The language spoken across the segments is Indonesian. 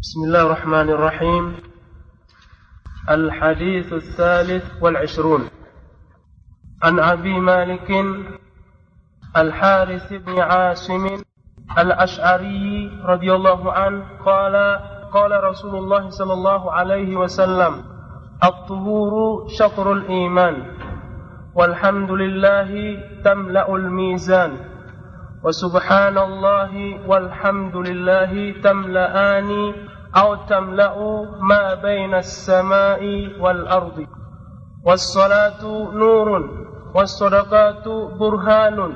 بسم الله الرحمن الرحيم. الحديث الثالث والعشرون. عن أبي مالك الحارث بن عاصم الأشعري رضي الله عنه قال قال رسول الله صلى الله عليه وسلم الطهور شطر الإيمان والحمد لله تملأ الميزان. وسبحان الله والحمد لله تملأان أو تملأ ما بين السماء والأرض. والصلاة نور والصدقات برهان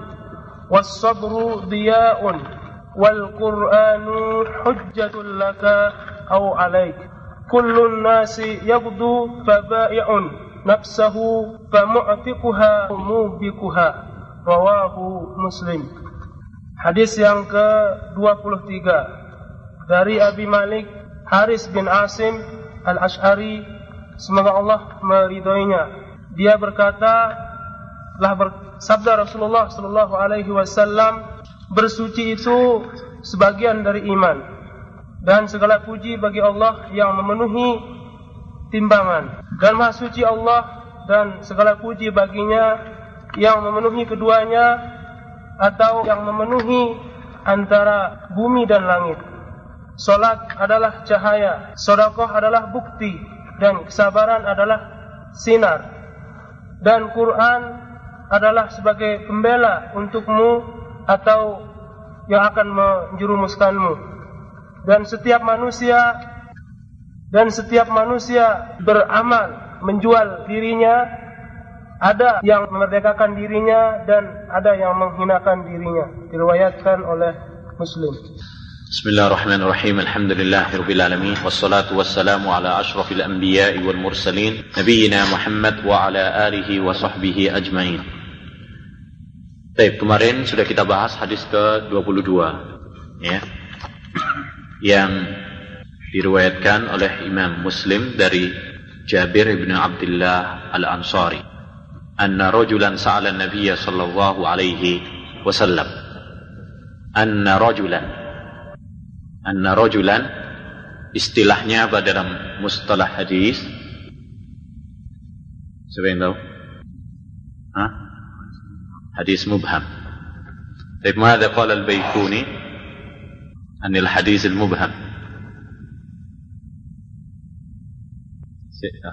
والصبر ضياء والقرآن حجة لك أو عليك. كل الناس يغدو فبائع نفسه فمعتقها موبكها رواه مسلم. Hadis yang ke-23 dari Abi Malik Haris bin Asim Al-Ash'ari. Semoga Allah meridhoinya. Dia berkata telah bersabda Rasulullah sallallahu alaihi wasallam bersuci itu sebagian dari iman dan segala puji bagi Allah yang memenuhi timbangan. Dan maha suci Allah dan segala puji baginya yang memenuhi keduanya atau yang memenuhi antara bumi dan langit. Solat adalah cahaya, sodakoh adalah bukti, dan kesabaran adalah sinar. Dan Quran adalah sebagai pembela untukmu atau yang akan menjerumuskanmu. Dan setiap manusia dan setiap manusia beramal menjual dirinya ada yang memerdekakan dirinya dan ada yang menghinakan dirinya diriwayatkan oleh Muslim بسم الله الرحمن الرحيم الحمد لله رب العالمين والصلاة والسلام على أشرف الأنبياء والمرسلين نبينا محمد وعلى آله وصحبه أجمعين Baik, kemarin sudah kita bahas hadis ke-22 ya. Yang diriwayatkan oleh Imam Muslim dari Jabir bin Abdullah Al-Ansari. Anna rajulan sa'ala Nabiya sallallahu alaihi wasallam. Anna rajulan anna rajulan istilahnya apa dalam mustalah hadis siapa yang tahu Hah? hadis mubham طيب ماذا قال البيكوني عن الحديث المبهم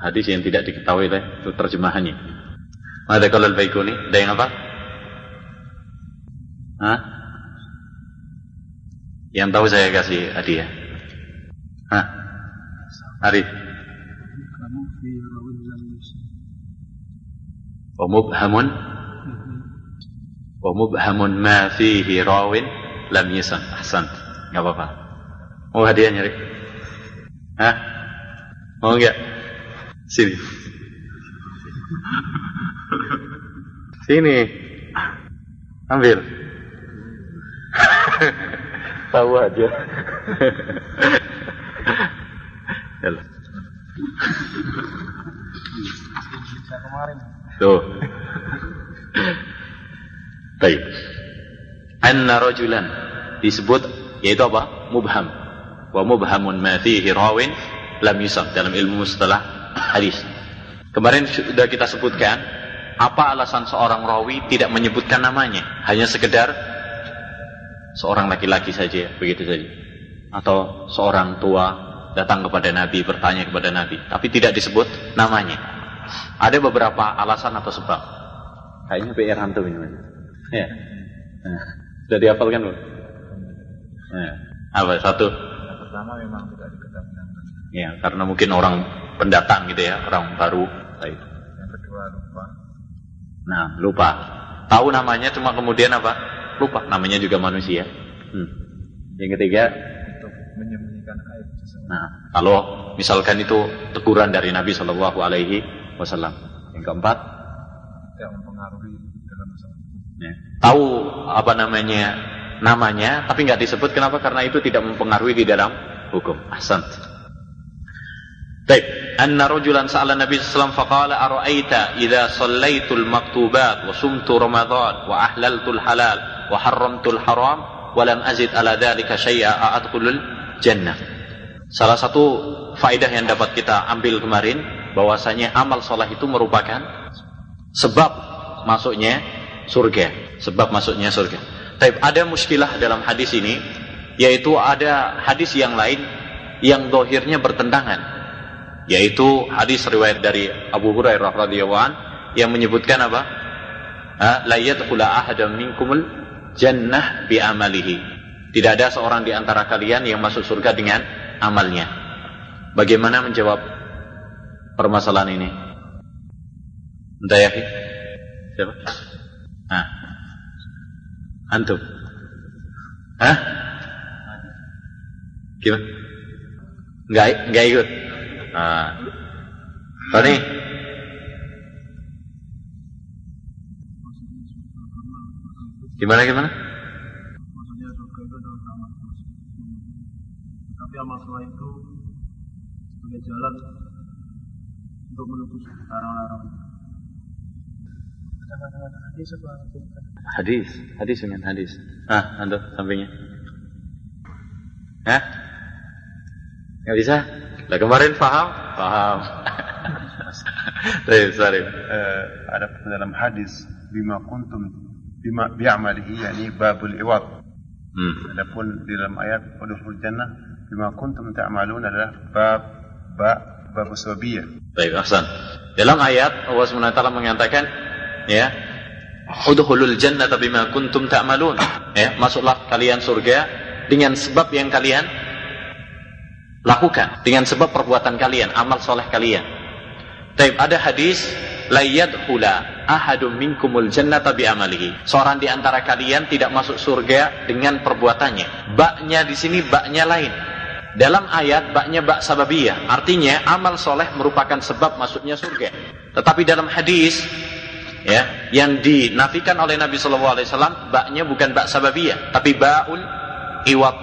hadis yang tidak diketahui itu terjemahannya Mada kalau al-Baikuni ada yang apa? Hah? Yang tahu saya kasih hadiah. Hah? Arif. Wa mubhamun ma fihi rawin lam yasan. Ahsan. Enggak apa-apa. Mau hadiah nyari? Hah? Mau enggak? Sini. Sini. Ambil. Tahu aja. Yalah. Tuh. Baik. Anna rajulan disebut yaitu apa? Mubham. Wa mubhamun ma fihi rawin lam yusab dalam ilmu mustalah hadis. Kemarin sudah kita sebutkan apa alasan seorang rawi tidak menyebutkan namanya, hanya sekedar seorang laki-laki saja, begitu saja. Atau seorang tua datang kepada Nabi, bertanya kepada Nabi, tapi tidak disebut namanya. Ada beberapa alasan atau sebab. Kayaknya PR hantu ini. Ya. Nah, sudah dihafalkan belum? Nah, apa satu? Yang pertama memang tidak diketahui Ya, karena mungkin orang pendatang gitu ya, orang baru. Yang kedua lupa. Nah, lupa. Tahu namanya cuma kemudian apa? Lupa. Namanya juga manusia. Hmm. Yang ketiga, menyembunyikan aib nah, kalau misalkan itu teguran dari Nabi Shallallahu Alaihi Wasallam. Yang keempat, Tidak mempengaruhi dalam masalah ya, tahu apa namanya namanya, tapi nggak disebut. Kenapa? Karena itu tidak mempengaruhi di dalam hukum. Ahsan. طيب أن رجلا سأل النبي صلى الله عليه وسلم فقال أرأيت إذا صليت المكتوبات وصمت رمضان وأحللت الحلال وحرمت الحرام ولم أزد على ذلك شيئا أدخل الجنة Salah satu faedah yang dapat kita ambil kemarin bahwasanya amal soleh itu merupakan sebab masuknya surga, sebab masuknya surga. Tapi ada muskilah dalam hadis ini, yaitu ada hadis yang lain yang dohirnya bertentangan, yaitu hadis riwayat dari Abu Hurairah radhiyallahu an yang menyebutkan apa? La yadkhula ahadam minkumul jannah bi amalihi. Tidak ada seorang di antara kalian yang masuk surga dengan amalnya. Bagaimana menjawab permasalahan ini? Entah ya, Siapa? Hah? Antum? Hah? Gimana? Enggak, enggak ikut? Nah. Tony? Gimana gimana? Maksudnya surga itu adalah amal Tapi amal soleh itu sebagai jalan untuk menuju larang-larang. Hadis apa? Hadis, hadis dengan hadis. Ah, antum sampingnya. Hah? Nggak bisa? Lah kemarin paham? Paham. Baik, sorry. آه، ada dalam hadis bima kuntum bima bi'amalihi yani babul iwad Hmm. adapun di dalam ayat udkhulul jannah bima kuntum ta'malun adalah bab ba bab sabiyah Baik, Ahsan. Dalam ayat Allah SWT mengatakan ya, Udkhulul jannata bima kuntum ta'malun. Ya, masuklah kalian surga dengan sebab yang kalian lakukan, dengan sebab perbuatan kalian, amal soleh kalian. Taib, ada hadis la yadkhula ahadum minkumul jannata bi amalihi. Seorang di antara kalian tidak masuk surga dengan perbuatannya. Baknya di sini baknya lain. Dalam ayat baknya bak sababiyah, artinya amal soleh merupakan sebab masuknya surga. Tetapi dalam hadis ya yang dinafikan oleh Nabi Shallallahu Alaihi Wasallam baknya bukan bak sababiyah, tapi baul iwat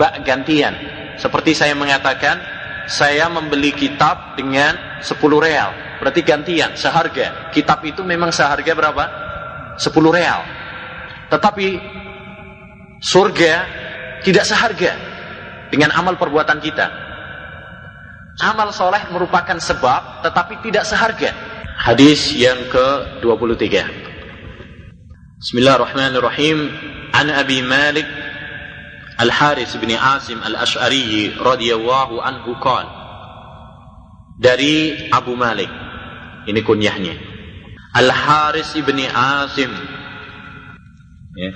bak gantian. Seperti saya mengatakan, saya membeli kitab dengan 10 real, berarti gantian seharga. Kitab itu memang seharga berapa? 10 real. Tetapi surga tidak seharga dengan amal perbuatan kita. Amal soleh merupakan sebab tetapi tidak seharga. Hadis yang ke-23. Bismillahirrahmanirrahim. An Abi Malik Al-Haris bin Asim Al-Ash'ari radhiyallahu anhu qala Dari Abu Malik. Ini kunyahnya. Al-Haris bin Asim. Ya.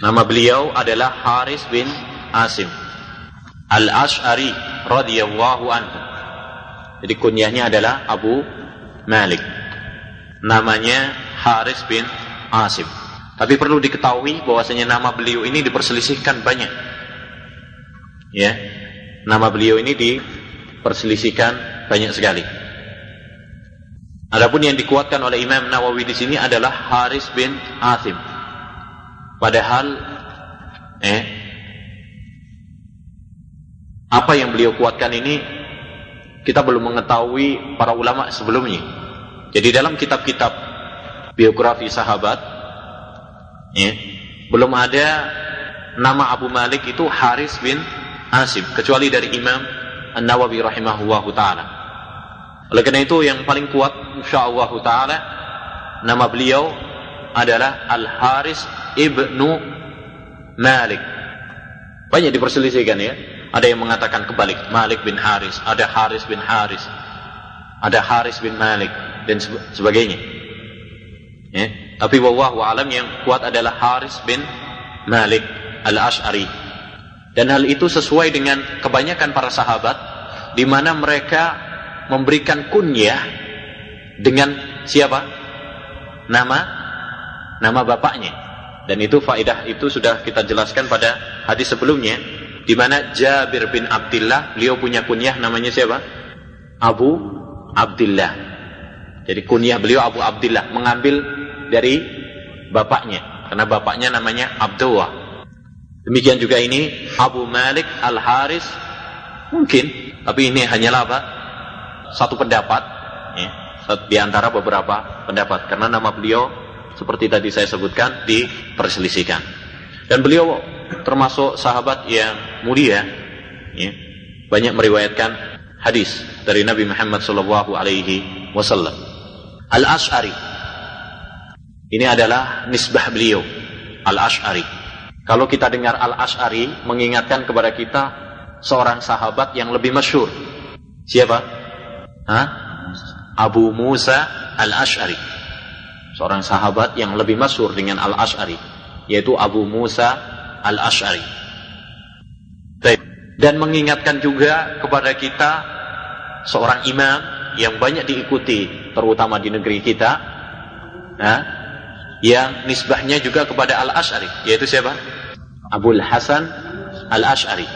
Nama beliau adalah Haris bin Asim. Al-Ash'ari radhiyallahu anhu. Jadi kunyahnya adalah Abu Malik. Namanya Haris bin Asim. Tapi perlu diketahui bahwasanya nama beliau ini diperselisihkan banyak. Ya. Nama beliau ini diperselisihkan banyak sekali. Adapun yang dikuatkan oleh Imam Nawawi di sini adalah Haris bin Asim. Padahal eh apa yang beliau kuatkan ini kita belum mengetahui para ulama sebelumnya. Jadi dalam kitab-kitab biografi sahabat ya, belum ada nama Abu Malik itu Haris bin Asim kecuali dari Imam An-Nawawi rahimahullahu taala. Oleh karena itu yang paling kuat insyaallah taala nama beliau adalah Al Haris ibnu Malik. Banyak diperselisihkan ya. Ada yang mengatakan kebalik, Malik bin Haris, ada Haris bin Haris, ada Haris bin Malik dan sebagainya. Ya. Tapi wallahu alam yang kuat adalah Haris bin Malik al-Ash'ari. Dan hal itu sesuai dengan kebanyakan para sahabat di mana mereka memberikan kunyah dengan siapa? Nama nama bapaknya. Dan itu faidah itu sudah kita jelaskan pada hadis sebelumnya di mana Jabir bin Abdullah beliau punya kunyah namanya siapa? Abu Abdullah. Jadi kunyah beliau Abu Abdullah mengambil dari bapaknya karena bapaknya namanya Abdullah. Demikian juga ini Abu Malik Al Haris mungkin tapi ini hanyalah apa? Satu pendapat ya, di antara beberapa pendapat karena nama beliau seperti tadi saya sebutkan diperselisihkan. Dan beliau termasuk sahabat yang mulia ya. banyak meriwayatkan hadis dari Nabi Muhammad sallallahu alaihi wasallam. Al-Asy'ari. Ini adalah nisbah beliau, Al-Asy'ari. Kalau kita dengar Al-Asy'ari mengingatkan kepada kita seorang sahabat yang lebih masyhur. Siapa? Hah? Abu Musa Al-Asy'ari. Seorang sahabat yang lebih masyhur dengan Al-Asy'ari, yaitu Abu Musa Al-Asy'ari. Dan mengingatkan juga kepada kita seorang imam yang banyak diikuti terutama di negeri kita nah, yang nisbahnya juga kepada Al-Asy'ari yaitu siapa? Abul Hasan Al-Asy'ari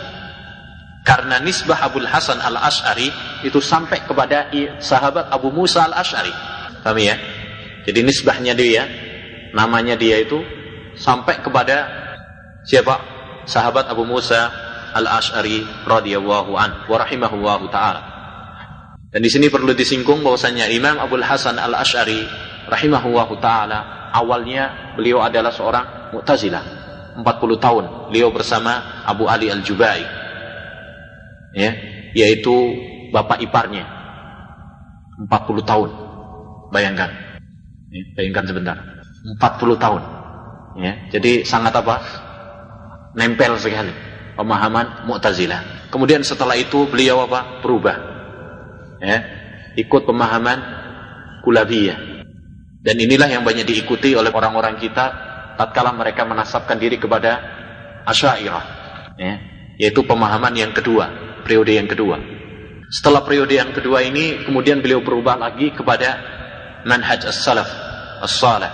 karena nisbah Abul Hasan Al-Asy'ari itu sampai kepada sahabat Abu Musa Al-Asy'ari paham ya? jadi nisbahnya dia namanya dia itu sampai kepada siapa? sahabat Abu Musa Al-Asy'ari radhiyallahu an wa rahimahullahu taala. Dan di sini perlu disinggung bahwasanya Imam Abdul Hasan Al-Asy'ari rahimahullahu taala awalnya beliau adalah seorang Mu'tazilah. 40 tahun beliau bersama Abu Ali Al-Jubai. Ya, yaitu bapak iparnya. 40 tahun. Bayangkan. Ya, bayangkan sebentar. 40 tahun. Ya, jadi sangat apa? Nempel sekali pemahaman Mu'tazilah. Kemudian setelah itu beliau apa? Berubah. Ya, ikut pemahaman Kulabiyah. Dan inilah yang banyak diikuti oleh orang-orang kita tatkala mereka menasabkan diri kepada Asy'ariyah. Ya, yaitu pemahaman yang kedua, periode yang kedua. Setelah periode yang kedua ini kemudian beliau berubah lagi kepada manhaj as-salaf as-salih.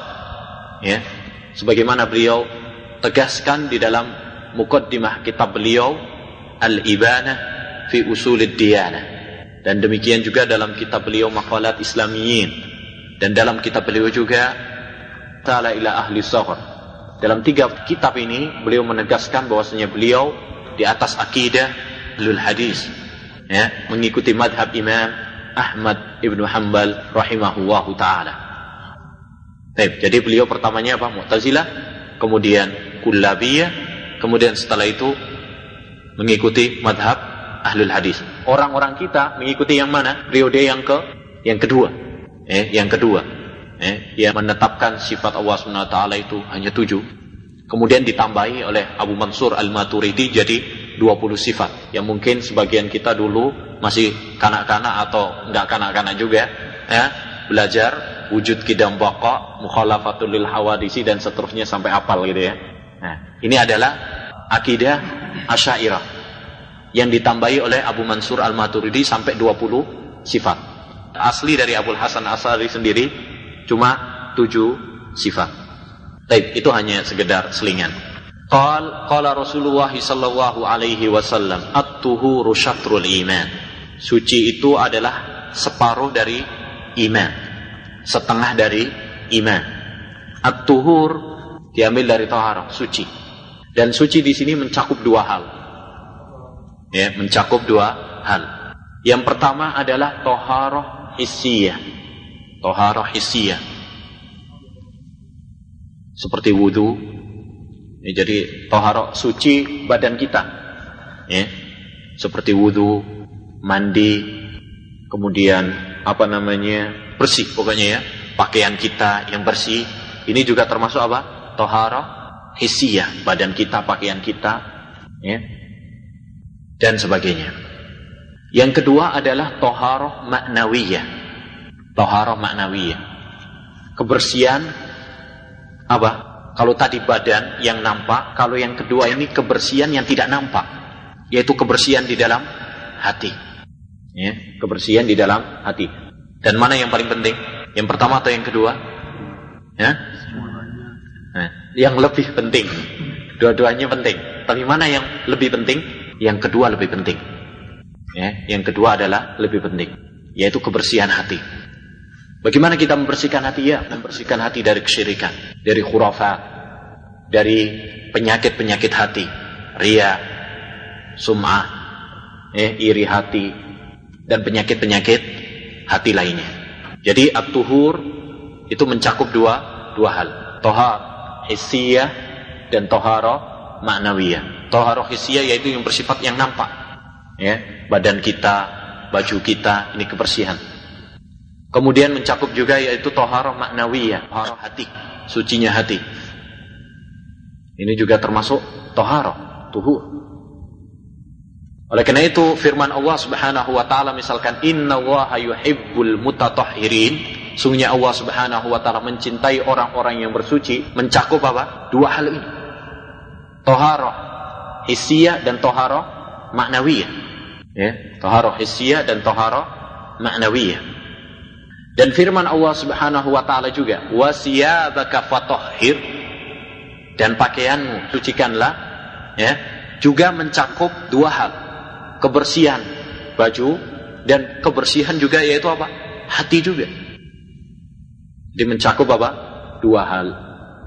Ya. Sebagaimana beliau tegaskan di dalam mukaddimah kitab beliau Al-Ibanah fi Usulid Diyanah dan demikian juga dalam kitab beliau Maqalat Islamiyin dan dalam kitab beliau juga Ta'ala ila ahli sahur dalam tiga kitab ini beliau menegaskan bahwasanya beliau di atas akidah lul hadis ya mengikuti madhab Imam Ahmad ibnu Hanbal rahimahullahu taala. Jadi beliau pertamanya apa? Mu'tazilah, kemudian Kullabiyah, kemudian setelah itu mengikuti madhab ahlul hadis. Orang-orang kita mengikuti yang mana? Periode yang ke yang kedua. Eh, yang kedua. Eh, yang menetapkan sifat Allah Subhanahu wa itu hanya tujuh. Kemudian ditambahi oleh Abu Mansur Al-Maturidi jadi 20 sifat. Yang mungkin sebagian kita dulu masih kanak-kanak atau enggak kanak-kanak juga ya, belajar wujud kidam baqa, mukhalafatul lil hawadisi dan seterusnya sampai apal gitu ya. Nah, ini adalah akidah Asy'ariyah yang ditambahi oleh Abu Mansur Al-Maturidi sampai 20 sifat. Asli dari Abu Hasan Asari sendiri cuma 7 sifat. Baik, itu hanya sekedar selingan. Qal qala Rasulullah sallallahu alaihi wasallam at-tuhuru syatrul iman. Suci itu adalah separuh dari iman. Setengah dari iman. At-tuhur diambil dari taharah, suci. Dan suci di sini mencakup dua hal. Ya, mencakup dua hal. Yang pertama adalah taharah hissiyah. Taharah hissiyah. Seperti wudhu. Ya, jadi taharah suci badan kita. Ya. Seperti wudhu, mandi, kemudian apa namanya bersih pokoknya ya pakaian kita yang bersih ini juga termasuk apa tohara hissiyah badan kita pakaian kita ya dan sebagainya yang kedua adalah toharoh maknawiyah. Toharoh maknawiyah. Kebersihan apa? Kalau tadi badan yang nampak kalau yang kedua ini kebersihan yang tidak nampak. Yaitu kebersihan di dalam hati. Ya kebersihan di dalam hati. Dan mana yang paling penting? Yang pertama atau yang kedua? Ya? Nah, yang lebih penting. Dua-duanya penting. Tapi mana yang lebih penting? Yang kedua lebih penting ya yang kedua adalah lebih penting yaitu kebersihan hati bagaimana kita membersihkan hati ya membersihkan hati dari kesyirikan dari khurafat dari penyakit-penyakit hati ria sum'ah eh, iri hati dan penyakit-penyakit hati lainnya. Jadi at-tuhur itu mencakup dua dua hal. Tohar hissiyah dan tohara maknawiyah. Tohara hissiyah yaitu yang bersifat yang nampak. Ya, badan kita, baju kita, ini kebersihan. Kemudian mencakup juga yaitu toharoh maknawiyah, toharoh hati, sucinya hati. Ini juga termasuk toharoh, tuhur. Oleh karena itu firman Allah Subhanahu wa taala misalkan inna Allaha yuhibbul mutatahhirin, sungguhnya Allah Subhanahu wa taala mencintai orang-orang yang bersuci, mencakup apa? Dua hal ini. Toharoh hissiyah dan toharoh maknawiyah. Ya, toharoh hissiyah dan toharoh maknawiyah. Dan firman Allah Subhanahu wa taala juga, "Wasiyabaka fatahhir" dan pakaianmu sucikanlah ya juga mencakup dua hal kebersihan baju dan kebersihan juga yaitu apa? Hati juga. Jadi mencakup apa? Dua hal.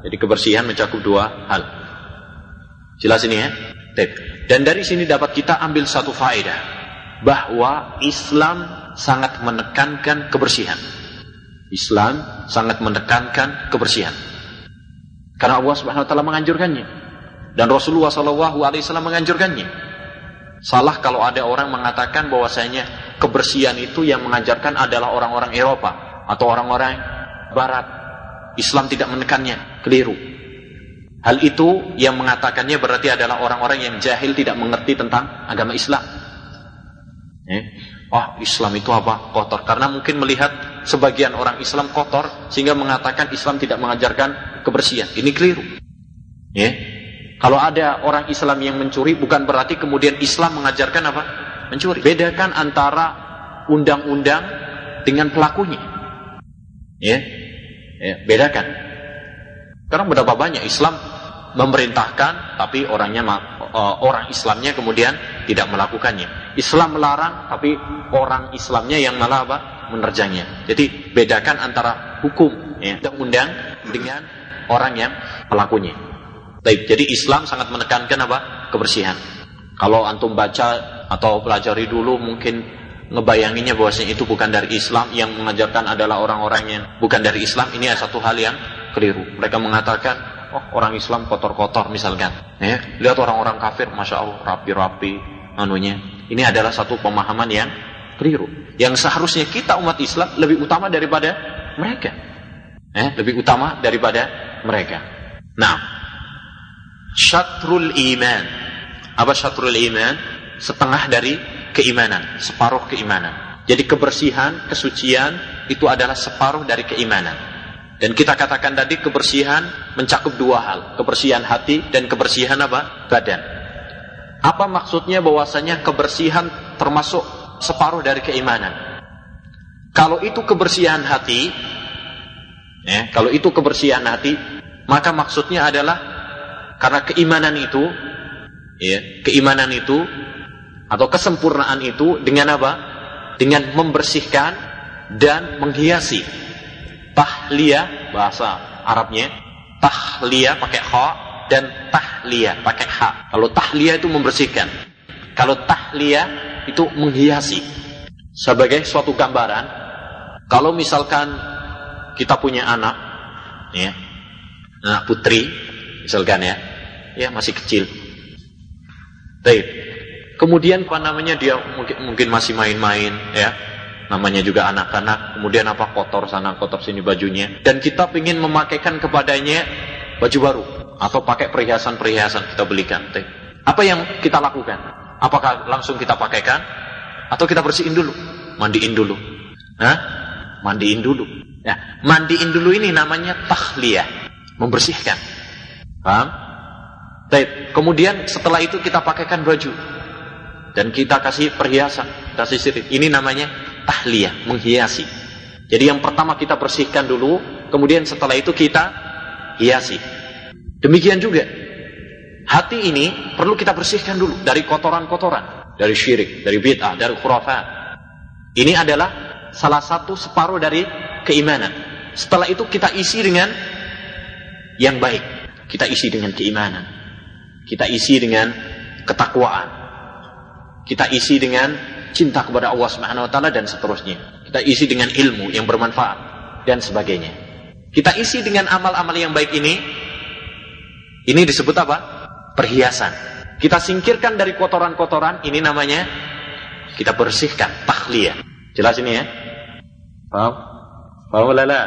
Jadi kebersihan mencakup dua hal. Jelas ini ya dan dari sini dapat kita ambil satu faedah bahwa Islam sangat menekankan kebersihan Islam sangat menekankan kebersihan karena Allah Subhanahu wa taala menganjurkannya. Dan Rasulullah sallallahu alaihi wasallam menganjurkannya. Salah kalau ada orang mengatakan bahwasanya kebersihan itu yang mengajarkan adalah orang-orang Eropa atau orang-orang barat. Islam tidak menekannya, keliru. Hal itu yang mengatakannya berarti adalah orang-orang yang jahil tidak mengerti tentang agama Islam. Eh? Oh Islam itu apa? Kotor. Karena mungkin melihat sebagian orang Islam kotor sehingga mengatakan Islam tidak mengajarkan kebersihan. Ini keliru. Ya. Kalau ada orang Islam yang mencuri bukan berarti kemudian Islam mengajarkan apa? Mencuri. Bedakan antara undang-undang dengan pelakunya. Ya. ya. Bedakan. Karena berapa banyak Islam memerintahkan tapi orangnya orang Islamnya kemudian tidak melakukannya. Islam melarang tapi orang Islamnya yang malah apa? menerjangnya. Jadi bedakan antara hukum ya, undang dengan orang yang pelakunya. Baik, jadi Islam sangat menekankan apa? kebersihan. Kalau antum baca atau pelajari dulu mungkin ngebayanginnya bahwasanya itu bukan dari Islam yang mengajarkan adalah orang-orang yang bukan dari Islam ini adalah satu hal yang keliru. Mereka mengatakan oh orang Islam kotor-kotor misalkan. Ya, lihat orang-orang kafir, masya Allah rapi-rapi anunya. Ini adalah satu pemahaman yang keliru. Yang seharusnya kita umat Islam lebih utama daripada mereka. Eh, lebih utama daripada mereka. Nah, syatrul iman. Apa syatrul iman? Setengah dari keimanan, separuh keimanan. Jadi kebersihan, kesucian itu adalah separuh dari keimanan. Dan kita katakan tadi kebersihan mencakup dua hal, kebersihan hati dan kebersihan apa? badan. Apa maksudnya bahwasanya kebersihan termasuk separuh dari keimanan? Kalau itu kebersihan hati, ya, kalau itu kebersihan hati, maka maksudnya adalah karena keimanan itu, ya, keimanan itu atau kesempurnaan itu dengan apa? Dengan membersihkan dan menghiasi. Tahliyah bahasa Arabnya, tahliyah pakai kha dan tahliyah pakai ha. Kalau tahliyah itu membersihkan. Kalau tahliyah itu menghiasi. Sebagai suatu gambaran, kalau misalkan kita punya anak, ya, anak putri, misalkan ya, ya masih kecil. Baik. Kemudian apa namanya dia mungkin mungkin masih main-main, ya, namanya juga anak-anak. Kemudian apa kotor sana kotor sini bajunya, dan kita ingin memakaikan kepadanya baju baru atau pakai perhiasan-perhiasan kita belikan. Apa yang kita lakukan? Apakah langsung kita pakaikan atau kita bersihin dulu, mandiin dulu? Hah? Mandiin dulu. Ya, mandiin dulu ini namanya tahliyah, membersihkan. Paham? Baik, kemudian setelah itu kita pakaikan baju dan kita kasih perhiasan, kasih sirip. Ini namanya tahliyah, menghiasi. Jadi yang pertama kita bersihkan dulu, kemudian setelah itu kita hiasi. Demikian juga hati ini perlu kita bersihkan dulu dari kotoran-kotoran, dari syirik, dari bid'ah, dari khurafat. Ini adalah salah satu separuh dari keimanan. Setelah itu kita isi dengan yang baik. Kita isi dengan keimanan. Kita isi dengan ketakwaan. Kita isi dengan cinta kepada Allah Subhanahu wa taala dan seterusnya. Kita isi dengan ilmu yang bermanfaat dan sebagainya. Kita isi dengan amal-amal yang baik ini. Ini disebut apa? Perhiasan. Kita singkirkan dari kotoran-kotoran, ini namanya kita bersihkan, tahliyah. Jelas ini ya? Paham? Paham lala?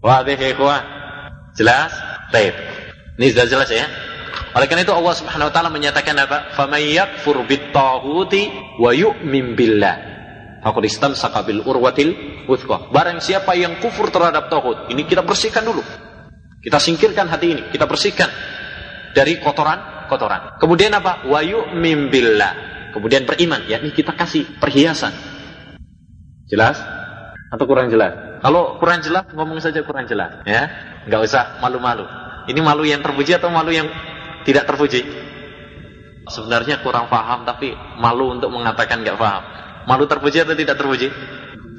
Wadih ya ikhwan? Jelas? Baik. Ini sudah jelas ya? Oleh karena itu Allah Subhanahu wa taala menyatakan apa? "Faman yakfur bit-taghuti wa yu'min billah." Faqad istamsaka bil urwatil wuthqa. Barang siapa yang kufur terhadap tauhid, ini kita bersihkan dulu. Kita singkirkan hati ini, kita bersihkan dari kotoran-kotoran. Kemudian apa? Wa yu'min billah. Kemudian beriman, yakni kita kasih perhiasan. Jelas? Atau kurang jelas? Kalau kurang jelas, ngomong saja kurang jelas, ya. Enggak usah malu-malu. Ini malu yang terpuji atau malu yang tidak terpuji? Sebenarnya kurang paham tapi malu untuk mengatakan nggak paham. Malu terpuji atau tidak terpuji?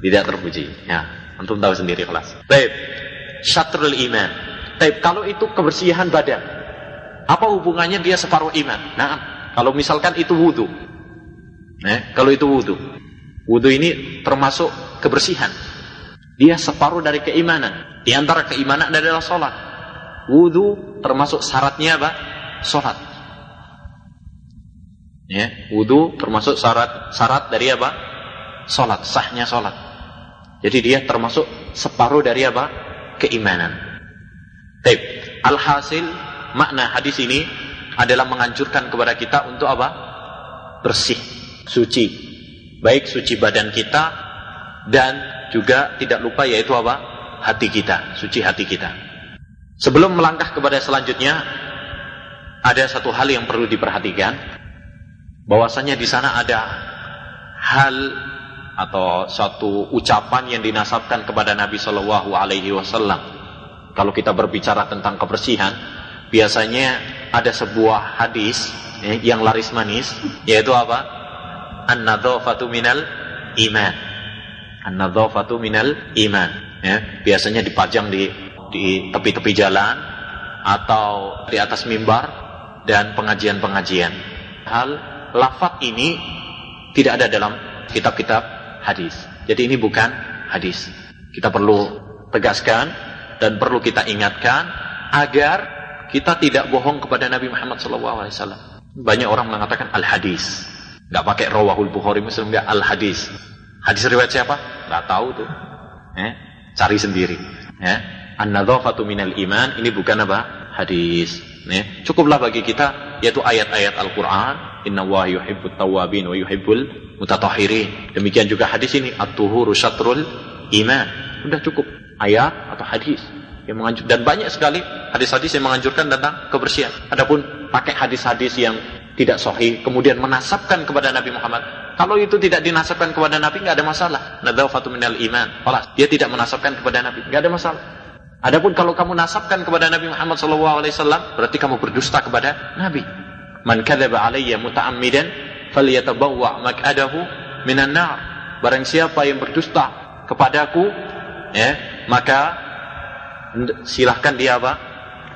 Tidak terpuji. Ya, antum tahu sendiri kelas. Baik. Syatrul iman. Baik, kalau itu kebersihan badan. Apa hubungannya dia separuh iman? Nah, kalau misalkan itu wudhu. Eh, kalau itu wudhu. Wudhu ini termasuk kebersihan. Dia separuh dari keimanan. Di antara keimanan adalah sholat. Wudhu termasuk syaratnya apa? Sholat. Ya, wudhu termasuk syarat syarat dari apa? Sholat, sahnya sholat. Jadi dia termasuk separuh dari apa? Keimanan. Baik, alhasil makna hadis ini adalah menganjurkan kepada kita untuk apa? Bersih, suci. Baik suci badan kita dan juga tidak lupa yaitu apa? Hati kita, suci hati kita. Sebelum melangkah kepada selanjutnya, ada satu hal yang perlu diperhatikan, bahwasanya di sana ada hal atau suatu ucapan yang dinasabkan kepada Nabi Shallallahu Alaihi Wasallam. Kalau kita berbicara tentang kebersihan, biasanya ada sebuah hadis eh, yang laris manis, yaitu apa? An-nadhafatu minal iman. An-nadhafatu minal iman. Ya, biasanya dipajang di di tepi-tepi jalan atau di atas mimbar dan pengajian-pengajian. Hal lafat ini tidak ada dalam kitab-kitab hadis. Jadi ini bukan hadis. Kita perlu tegaskan dan perlu kita ingatkan agar kita tidak bohong kepada Nabi Muhammad SAW. Banyak orang mengatakan al hadis, nggak pakai rawahul Bukhari Muslim nggak al hadis. Riwayat siapa? Nggak tahu tuh. Eh, cari sendiri. Ya. An-nadhafatu minal iman ini bukan apa? Hadis. Ya. Cukuplah bagi kita yaitu ayat-ayat Al-Qur'an, Inna wa yuhibbut tawabin wa yuhibbul mutatahhirin. Demikian juga hadis ini at-tuhuru syatrul iman. Udah cukup ayat atau hadis yang menganjur dan banyak sekali hadis-hadis yang menganjurkan tentang kebersihan. Adapun pakai hadis-hadis yang tidak sahih kemudian menasabkan kepada Nabi Muhammad. Kalau itu tidak dinasabkan kepada Nabi nggak ada masalah. Nadzafatu minal iman. Alas, dia tidak menasabkan kepada Nabi, nggak ada masalah. Adapun kalau kamu nasabkan kepada Nabi Muhammad SAW, berarti kamu berdusta kepada Nabi. Man kadzaba alayya muta'ammidan falyatabawwa maq'adahu minan nar. Barang siapa yang berdusta kepadaku, ya, maka silahkan dia apa?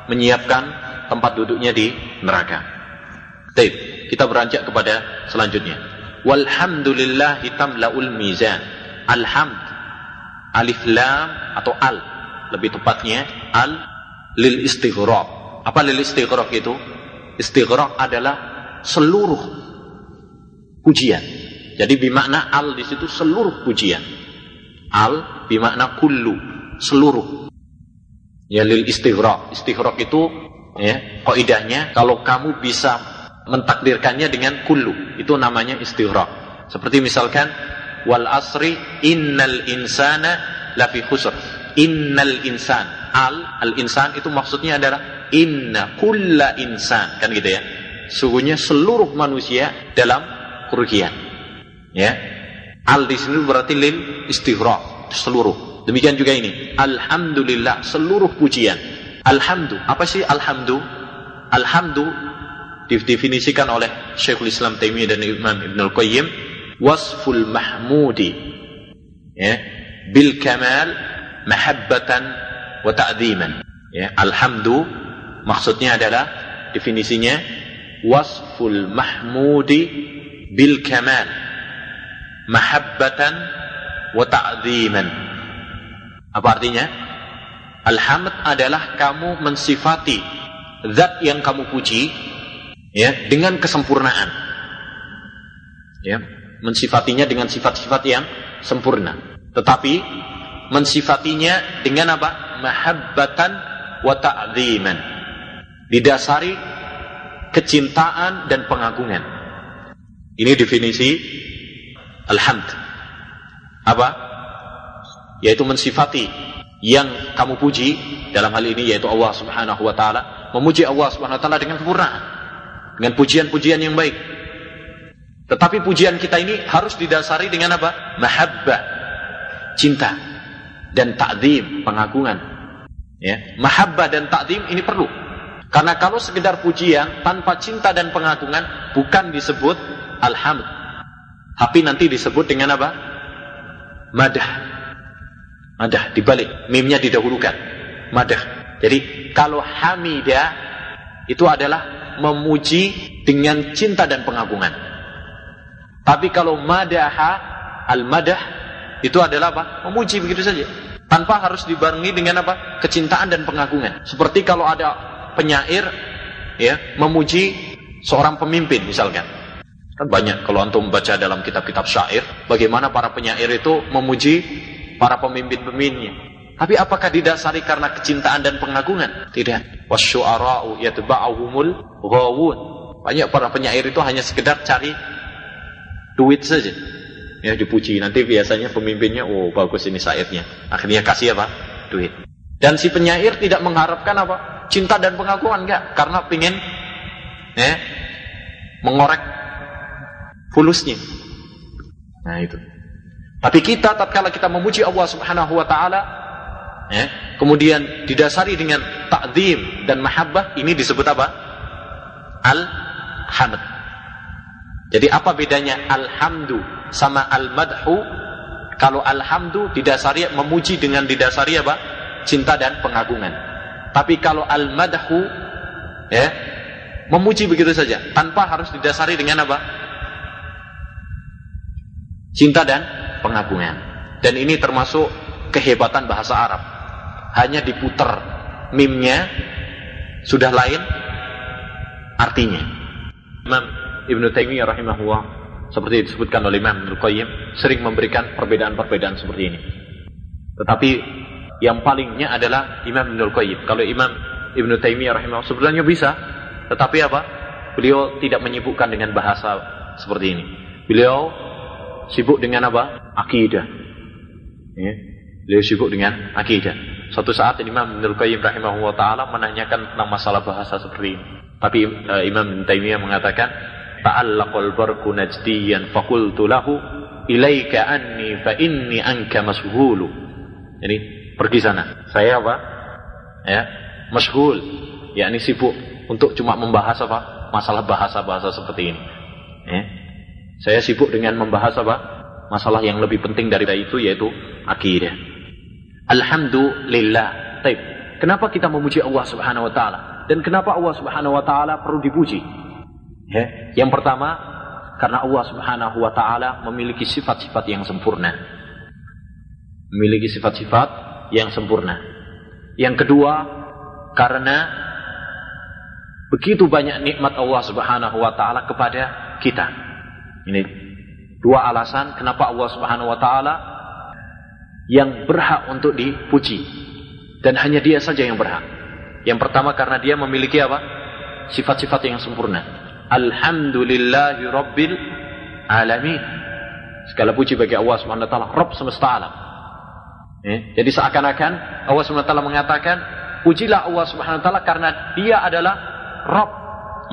Menyiapkan tempat duduknya di neraka. Baik, kita beranjak kepada selanjutnya. Walhamdulillahi tamlaul mizan. Alhamd alif lam atau al lebih tepatnya al lil istighraq. Apa lil istighraq itu? Istighraq adalah seluruh pujian. Jadi bimakna al di situ seluruh pujian. Al bimakna kullu, seluruh. Ya lil istighraq. Istighraq itu ya, kaidahnya kalau kamu bisa mentakdirkannya dengan kullu, itu namanya istighraq. Seperti misalkan wal asri innal insana lafi khusr innal insan. Al al insan itu maksudnya adalah inna kulla insan. Kan gitu ya? Sungguhnya seluruh manusia dalam kerugian. Ya? Al di sini berarti lil istighraq seluruh. Demikian juga ini. Alhamdulillah seluruh pujian. Alhamdu. Apa sih alhamdu? Alhamdu didefinisikan oleh Syekhul Islam Taimiyah dan Imam Ibn Al-Qayyim wasful mahmudi. Ya? Bil kamal mahabbatan wa ta'dhiman. Ya alhamdu maksudnya adalah definisinya wasful mahmudi bil kamal. Mahabbatan wa ta'dhiman. Apa artinya? Alhamd adalah kamu mensifati zat yang kamu puji ya dengan kesempurnaan. Ya, mensifatinya dengan sifat-sifat yang sempurna. Tetapi mensifatinya dengan apa? Mahabbatan wa ta'ziman. Didasari kecintaan dan pengagungan. Ini definisi alhamd. Apa? Yaitu mensifati yang kamu puji dalam hal ini yaitu Allah Subhanahu wa taala, memuji Allah Subhanahu wa taala dengan sempurna. Dengan pujian-pujian yang baik. Tetapi pujian kita ini harus didasari dengan apa? Mahabbah, cinta dan ta'zim, pengagungan. Ya, mahabbah dan ta'zim ini perlu. Karena kalau sekedar pujian tanpa cinta dan pengagungan bukan disebut alhamd. Tapi nanti disebut dengan apa? Madah. Madah dibalik, mimnya didahulukan. Madah. Jadi kalau hamidah itu adalah memuji dengan cinta dan pengagungan. Tapi kalau madaha al-madah itu adalah apa? Memuji begitu saja. Tanpa harus dibarengi dengan apa? Kecintaan dan pengagungan. Seperti kalau ada penyair ya memuji seorang pemimpin misalkan. Kan banyak kalau antum baca dalam kitab-kitab syair bagaimana para penyair itu memuji para pemimpin-pemimpinnya. Tapi apakah didasari karena kecintaan dan pengagungan? Tidak. Wasyu'ara'u yatba'uhumul ghawun. Banyak para penyair itu hanya sekedar cari duit saja. Ya dipuji. Nanti biasanya pemimpinnya, oh bagus ini syairnya. Akhirnya kasih apa? Duit. Dan si penyair tidak mengharapkan apa? Cinta dan pengakuan enggak. Karena ingin ya, mengorek fulusnya. Nah itu. Tapi kita tatkala kita memuji Allah Subhanahu wa taala ya, kemudian didasari dengan takdim dan mahabbah ini disebut apa? Al-hamd. Jadi apa bedanya alhamdu sama al-madhu? Kalau alhamdu didasari memuji dengan didasari apa? Cinta dan pengagungan. Tapi kalau al-madhu ya, memuji begitu saja tanpa harus didasari dengan apa? Cinta dan pengagungan. Dan ini termasuk kehebatan bahasa Arab. Hanya diputar mimnya sudah lain artinya. Imam Ibnu Taimiyah rahimahullah seperti disebutkan oleh Imam Ibnu Qayyim sering memberikan perbedaan-perbedaan seperti ini. Tetapi yang palingnya adalah Imam Ibnu Qayyim. Kalau Imam Ibnu Taimiyah rahimahullah sebenarnya bisa, tetapi apa? Beliau tidak menyibukkan dengan bahasa seperti ini. Beliau sibuk dengan apa? Akidah. Ya. Beliau sibuk dengan akidah. Suatu saat Imam Ibnu Qayyim rahimahullah taala menanyakan tentang masalah bahasa seperti ini. Tapi uh, Imam Taimiyah mengatakan, "Ta'allaqal barku najdiyan faqultu lahu ilaika anni fa inni anka mashghulu." Jadi pergi sana. Saya apa? Ya, mashghul. yakni sibuk untuk cuma membahas apa? Masalah bahasa-bahasa seperti ini. Ya. Saya sibuk dengan membahas apa? Masalah yang lebih penting dari itu yaitu akidah. Alhamdulillah. Taib. Kenapa kita memuji Allah Subhanahu wa taala? Dan kenapa Allah Subhanahu wa taala perlu dipuji? Ya. Yang pertama, karena Allah Subhanahu wa taala memiliki sifat-sifat yang sempurna. Memiliki sifat-sifat yang sempurna. Yang kedua, karena begitu banyak nikmat Allah Subhanahu wa taala kepada kita. Ini dua alasan kenapa Allah Subhanahu wa taala yang berhak untuk dipuji dan hanya dia saja yang berhak. Yang pertama karena dia memiliki apa? Sifat-sifat yang sempurna. Alhamdulillahi rabbil alamin. Segala puji bagi Allah Subhanahu wa Rabb semesta alam. Eh, jadi seakan-akan Allah Subhanahu wa taala mengatakan, pujilah Allah Subhanahu karena dia adalah Rabb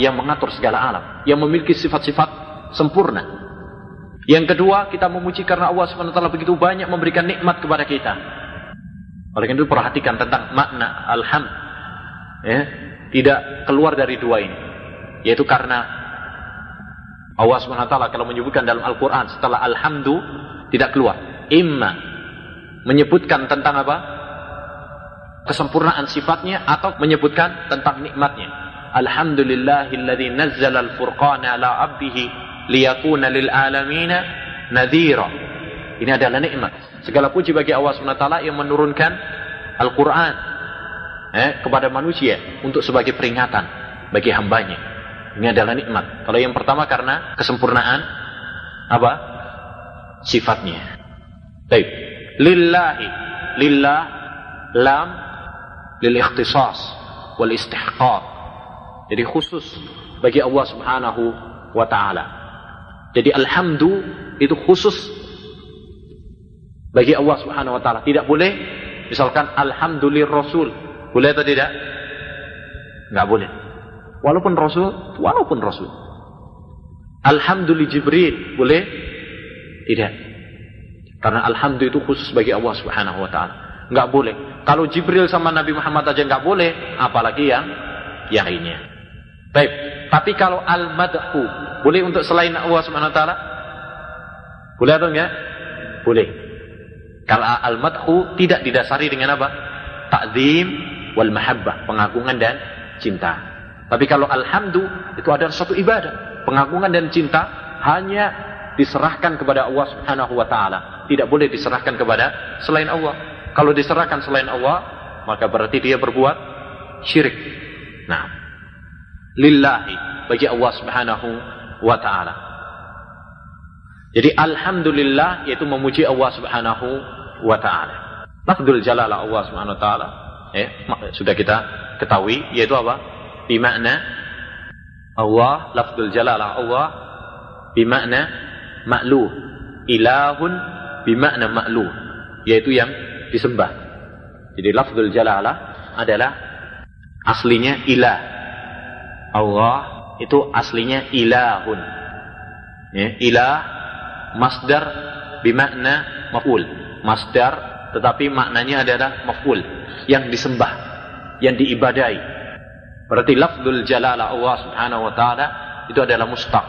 yang mengatur segala alam, yang memiliki sifat-sifat sempurna. Yang kedua, kita memuji karena Allah Subhanahu begitu banyak memberikan nikmat kepada kita. Oleh karena itu perhatikan tentang makna alham. Ya, tidak keluar dari dua ini. Yaitu karena Allah taala kalau menyebutkan dalam Al-Qur'an setelah alhamdu tidak keluar. Imma menyebutkan tentang apa? Kesempurnaan sifatnya atau menyebutkan tentang nikmatnya. Alhamdulillahilladzi nazzala al-furqana ala 'abdihi liyakuna lil alamina nadhira. Ini adalah nikmat. Segala puji bagi Allah SWT yang menurunkan Al-Quran eh, kepada manusia untuk sebagai peringatan bagi hambanya. Ini adalah nikmat. Kalau yang pertama karena kesempurnaan apa? Sifatnya. Baik. Lillahi. Lillah lam lil ikhtisas wal istihqaq. Jadi khusus bagi Allah Subhanahu wa taala. Jadi alhamdu itu khusus bagi Allah Subhanahu wa taala. Tidak boleh misalkan alhamdulillah rasul. Boleh atau tidak? Enggak boleh. Walaupun rasul, walaupun rasul. Alhamdulillah Jibril, boleh? Tidak. Karena alhamdulillah itu khusus bagi Allah Subhanahu wa taala. Enggak boleh. Kalau Jibril sama Nabi Muhammad aja enggak boleh, apalagi yang yang lainnya. Baik, tapi kalau al-madhu boleh untuk selain Allah Subhanahu wa taala? Boleh atau enggak? Boleh. Kalau al-madhu tidak didasari dengan apa? Ta'zim wal mahabbah, pengagungan dan cinta. Tapi kalau alhamdu itu adalah suatu ibadah, pengagungan dan cinta hanya diserahkan kepada Allah Subhanahu wa taala, tidak boleh diserahkan kepada selain Allah. Kalau diserahkan selain Allah, maka berarti dia berbuat syirik. Nah, lillahi bagi Allah Subhanahu wa taala. Jadi alhamdulillah yaitu memuji Allah Subhanahu wa taala. Lafzul jalalah Allah Subhanahu wa taala eh sudah kita ketahui yaitu apa? Bimakna Allah lafzul jalalah Allah bimakna ma'luh. Ilahun bimakna ma'luh yaitu yang disembah. Jadi lafzul jalalah adalah aslinya ilah. Allah itu aslinya ilahun. Ya, ilah masdar bimakna maf'ul. Masdar tetapi maknanya adalah maf'ul yang disembah, yang diibadai. Berarti lafzul jalalah Allah Subhanahu wa taala itu adalah mustaq.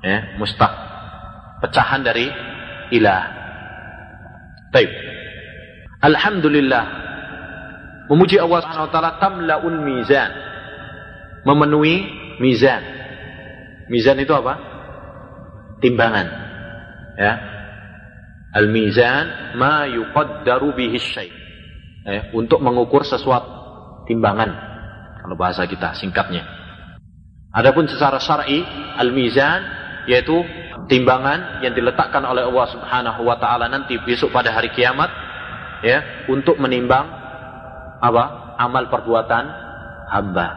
Ya, mustaq. Pecahan dari ilah. Baik. Alhamdulillah. Memuji Allah Subhanahu wa taala tamlaul mizan. Memenuhi mizan. Mizan itu apa? Timbangan. Ya. Al-mizan ma yuqaddaru bihi syai'. Eh, untuk mengukur sesuatu timbangan. Kalau bahasa kita singkatnya. Adapun secara syar'i al-mizan yaitu timbangan yang diletakkan oleh Allah Subhanahu wa taala nanti besok pada hari kiamat ya untuk menimbang apa amal perbuatan hamba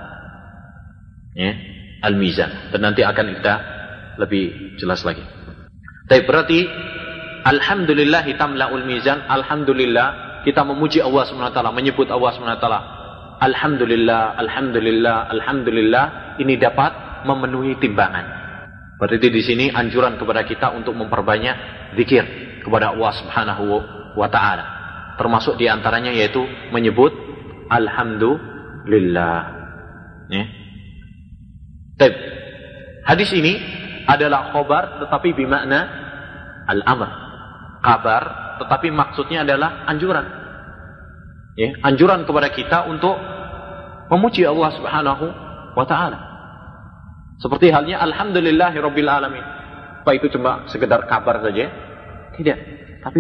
ya al-mizan dan nanti akan kita lebih jelas lagi. Tapi berarti alhamdulillah tamlaul mizan alhamdulillah kita memuji Allah SWT menyebut Allah SWT alhamdulillah alhamdulillah alhamdulillah ini dapat memenuhi timbangan. Berarti di sini anjuran kepada kita untuk memperbanyak zikir kepada Allah Subhanahu wa taala termasuk di antaranya yaitu menyebut Alhamdulillah. Ya. Hadis ini adalah khobar tetapi bimakna al-amr. Kabar tetapi maksudnya adalah anjuran. Ya, anjuran kepada kita untuk memuji Allah Subhanahu wa taala. Seperti halnya alhamdulillahirabbil alamin. Apa itu cuma sekedar kabar saja? Tidak. Tapi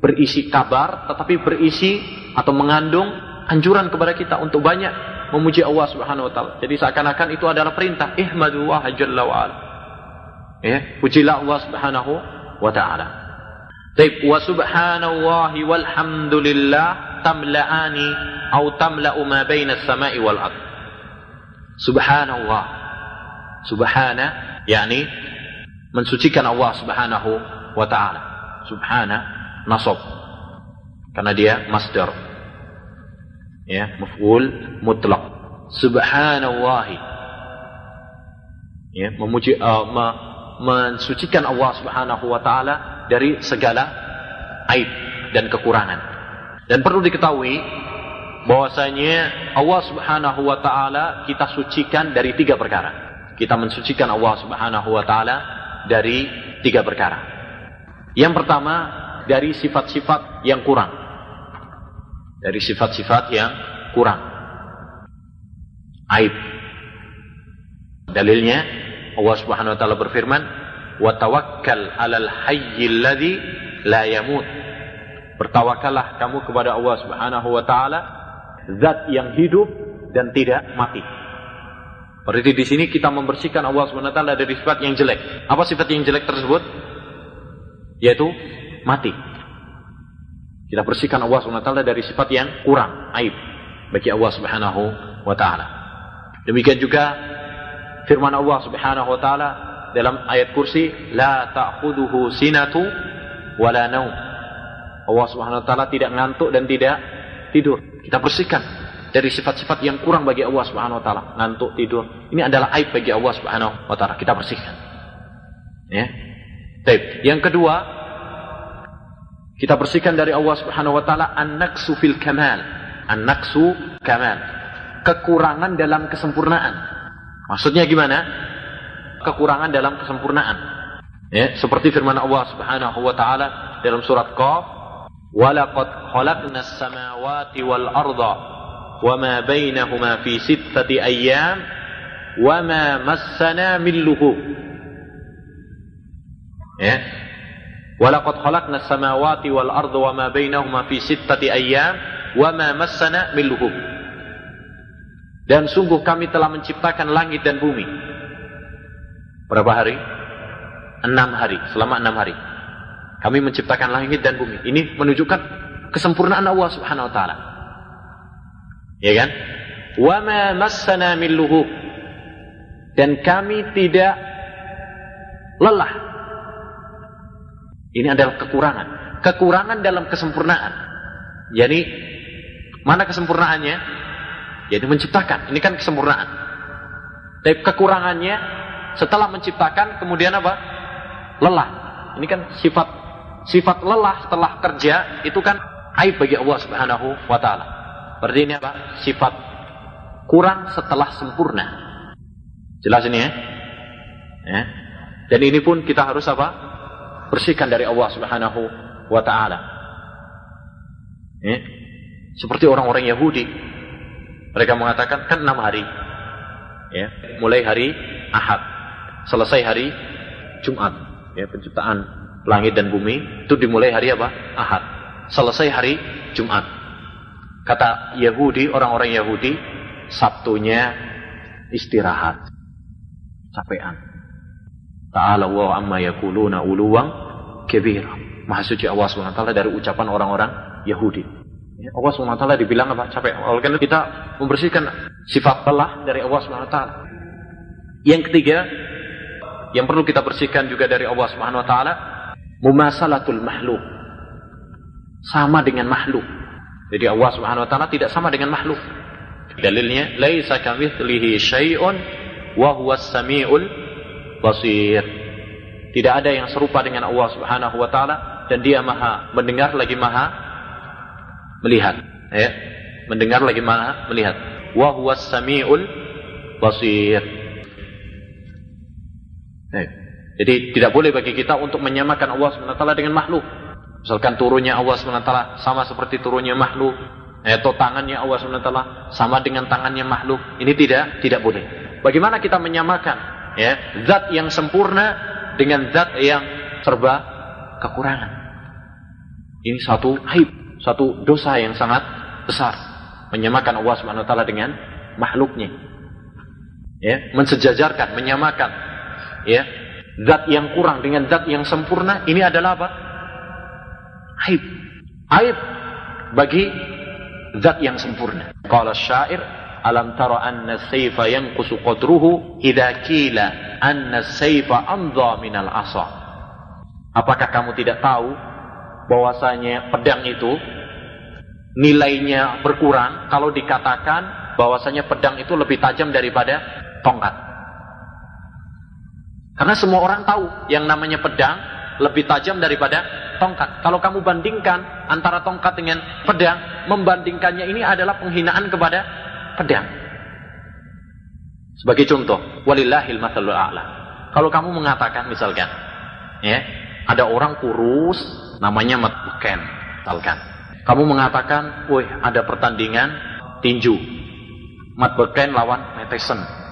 berisi kabar tetapi berisi atau mengandung anjuran kepada kita untuk banyak memuji Allah Subhanahu wa taala. Jadi seakan-akan itu adalah perintah ihmadu wa jalla wa ala. Ya, pujilah Allah Subhanahu wa taala. Baik, wa subhanallahi walhamdulillah tamla'ani atau tamla'u ma baina as-sama'i wal ard. Subhanallah. Subhana yakni mensucikan Allah Subhanahu wa taala. Subhana nasab karena dia masdar ya maf'ul mutlak subhanallah ya memuji uh, me, mensucikan Allah Subhanahu wa taala dari segala aib dan kekurangan dan perlu diketahui bahwasanya Allah Subhanahu wa taala kita sucikan dari tiga perkara kita mensucikan Allah Subhanahu wa taala dari tiga perkara yang pertama dari sifat-sifat yang kurang. Dari sifat-sifat yang kurang. Aib. Dalilnya Allah Subhanahu wa taala berfirman, "Wa tawakkal 'alal hayyil ladzi la yamut." Bertawakallah kamu kepada Allah Subhanahu wa taala, zat yang hidup dan tidak mati. Berarti di sini kita membersihkan Allah Subhanahu wa taala dari sifat yang jelek. Apa sifat yang jelek tersebut? yaitu mati. Kita bersihkan Allah SWT dari sifat yang kurang, aib bagi Allah Subhanahu wa taala. Demikian juga firman Allah Subhanahu wa taala dalam ayat kursi, la ta'khudhuhu sinatu wala naum. Allah Subhanahu wa taala tidak ngantuk dan tidak tidur. Kita bersihkan dari sifat-sifat yang kurang bagi Allah Subhanahu wa taala, ngantuk, tidur. Ini adalah aib bagi Allah Subhanahu wa taala. Kita bersihkan. Ya. Baik. Yang kedua, kita bersihkan dari Allah Subhanahu wa taala an-naqsu fil kamal. An-naqsu kamal. Kekurangan dalam kesempurnaan. Maksudnya gimana? Kekurangan dalam kesempurnaan. Ya, seperti firman Allah Subhanahu wa taala dalam surat Qaf, "Walaqad khalaqnas samawati wal arda wama bainahuma fi sittati ayyam wama massana min lughub." Ya. Walaqad khalaqnas samawati wal arda wama bainahuma fi sittati ayyam wama massana min lughub. Dan sungguh kami telah menciptakan langit dan bumi. Berapa hari? Enam hari, selama enam hari. Kami menciptakan langit dan bumi. Ini menunjukkan kesempurnaan Allah Subhanahu wa taala. Ya kan? Wa ma massana min. Dan kami tidak lelah. Ini adalah kekurangan. Kekurangan dalam kesempurnaan. Jadi mana kesempurnaannya? Jadi menciptakan. Ini kan kesempurnaan. Tapi kekurangannya setelah menciptakan kemudian apa? Lelah. Ini kan sifat sifat lelah setelah kerja itu kan aib bagi Allah Subhanahu wa taala. Berarti ini apa? Sifat kurang setelah sempurna. Jelas ini ya? ya. Dan ini pun kita harus apa? Bersihkan dari Allah Subhanahu wa taala. Ya. Seperti orang-orang Yahudi. Mereka mengatakan kan enam hari. Ya, mulai hari Ahad, selesai hari Jumat. Ya, penciptaan langit dan bumi itu dimulai hari apa? Ahad. Selesai hari Jumat. Kata Yahudi, orang-orang Yahudi, Sabtunya istirahat. Capean. Ta'ala wa amma yakuluna uluwang kebira. Maha suci Allah SWT dari ucapan orang-orang Yahudi. Ya, Allah SWT dibilang apa? Capek. Oleh karena kita membersihkan sifat lelah dari Allah SWT. Yang ketiga, yang perlu kita bersihkan juga dari Allah Subhanahu wa taala, mumasalatul makhluk. Sama dengan makhluk. Jadi Allah Subhanahu wa taala tidak sama dengan makhluk. Dalilnya, laisa kamitslihi syai'un wa huwas samiul basir. Tidak ada yang serupa dengan Allah Subhanahu wa taala dan dia Maha mendengar lagi Maha melihat, ya. Mendengar lagi Maha melihat. Wa huwas samiul basir. Eh, Jadi tidak boleh bagi kita untuk menyamakan Allah SWT dengan makhluk. Misalkan turunnya Allah SWT sama seperti turunnya makhluk. Atau tangannya Allah SWT sama dengan tangannya makhluk. Ini tidak, tidak boleh. Bagaimana kita menyamakan ya, zat yang sempurna dengan zat yang serba kekurangan. Ini satu aib, satu dosa yang sangat besar. Menyamakan Allah SWT dengan makhluknya. Ya, mensejajarkan, menyamakan ya zat yang kurang dengan zat yang sempurna ini adalah apa? Aib. Aib bagi zat yang sempurna. Qala syair alam tara anna sayfa yanqusu qadruhu idza qila anna sayfa amdha minal asa? Apakah kamu tidak tahu bahwasanya pedang itu nilainya berkurang kalau dikatakan bahwasanya pedang itu lebih tajam daripada tongkat karena semua orang tahu yang namanya pedang lebih tajam daripada tongkat. Kalau kamu bandingkan antara tongkat dengan pedang, membandingkannya ini adalah penghinaan kepada pedang. Sebagai contoh, walillahil mathalul a'la. Kalau kamu mengatakan misalkan, ya, ada orang kurus namanya Mat misalkan. Kamu mengatakan, "Woi, ada pertandingan tinju. Mat Beken lawan Meteson."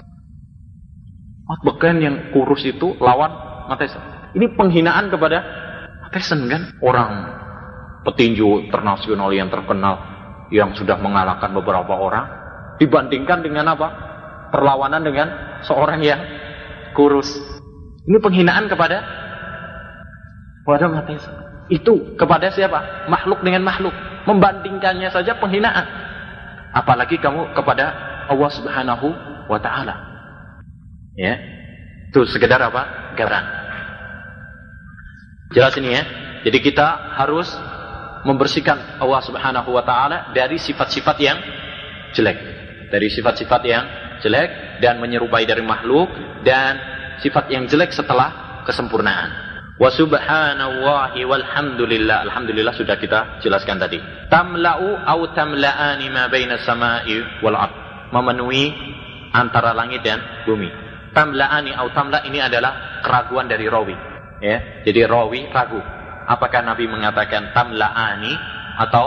Beken yang kurus itu lawan Mateson. Ini penghinaan kepada Mateson kan? Orang petinju internasional yang terkenal yang sudah mengalahkan beberapa orang dibandingkan dengan apa? Perlawanan dengan seorang yang kurus. Ini penghinaan kepada Pada mati itu kepada siapa? Makhluk dengan makhluk. Membandingkannya saja penghinaan. Apalagi kamu kepada Allah Subhanahu wa taala. Ya. Itu sekedar apa? Gambaran. Jelas ini ya. Jadi kita harus membersihkan Allah Subhanahu wa taala dari sifat-sifat yang jelek. Dari sifat-sifat yang jelek dan menyerupai dari makhluk dan sifat yang jelek setelah kesempurnaan. Wa subhanallahi walhamdulillah. Alhamdulillah sudah kita jelaskan tadi. Tamla'u au tamla'ani ma baina samai wal ard. Memenuhi antara langit dan bumi. Tamla'ani au tamla ini adalah keraguan dari rawi. Ya, jadi rawi ragu. Apakah Nabi mengatakan tamla'ani atau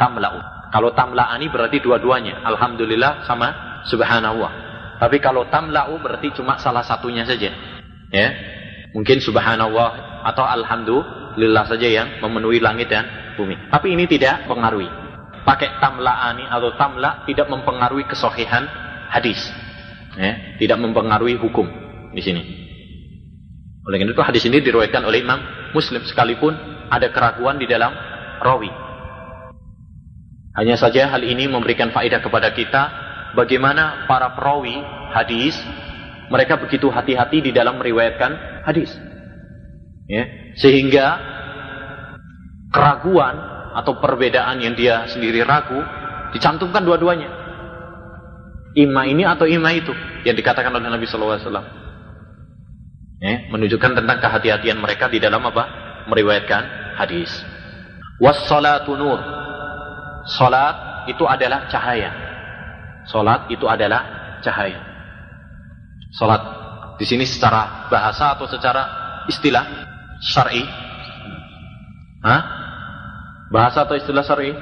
tamla'u? Kalau tamla'ani berarti dua-duanya. Alhamdulillah sama subhanallah. Tapi kalau tamla'u berarti cuma salah satunya saja. Ya, Mungkin subhanallah atau alhamdulillah saja yang memenuhi langit dan bumi. Tapi ini tidak mempengaruhi. Pakai tamla'ani atau tamla tidak mempengaruhi kesohihan hadis. Ya, tidak mempengaruhi hukum di sini. Oleh karena itu hadis ini diriwayatkan oleh Imam Muslim sekalipun ada keraguan di dalam rawi. Hanya saja hal ini memberikan faedah kepada kita bagaimana para perawi hadis mereka begitu hati-hati di dalam meriwayatkan hadis. Ya, sehingga keraguan atau perbedaan yang dia sendiri ragu dicantumkan dua-duanya. Ima ini atau ima itu yang dikatakan oleh Nabi Shallallahu Alaihi. Ya, menunjukkan tentang kehati-hatian mereka di dalam apa? Meriwayatkan hadis. Wassalatu nur. Salat itu adalah cahaya. Salat itu adalah cahaya. Salat di sini secara bahasa atau secara istilah syar'i? Bahasa atau istilah syar'i?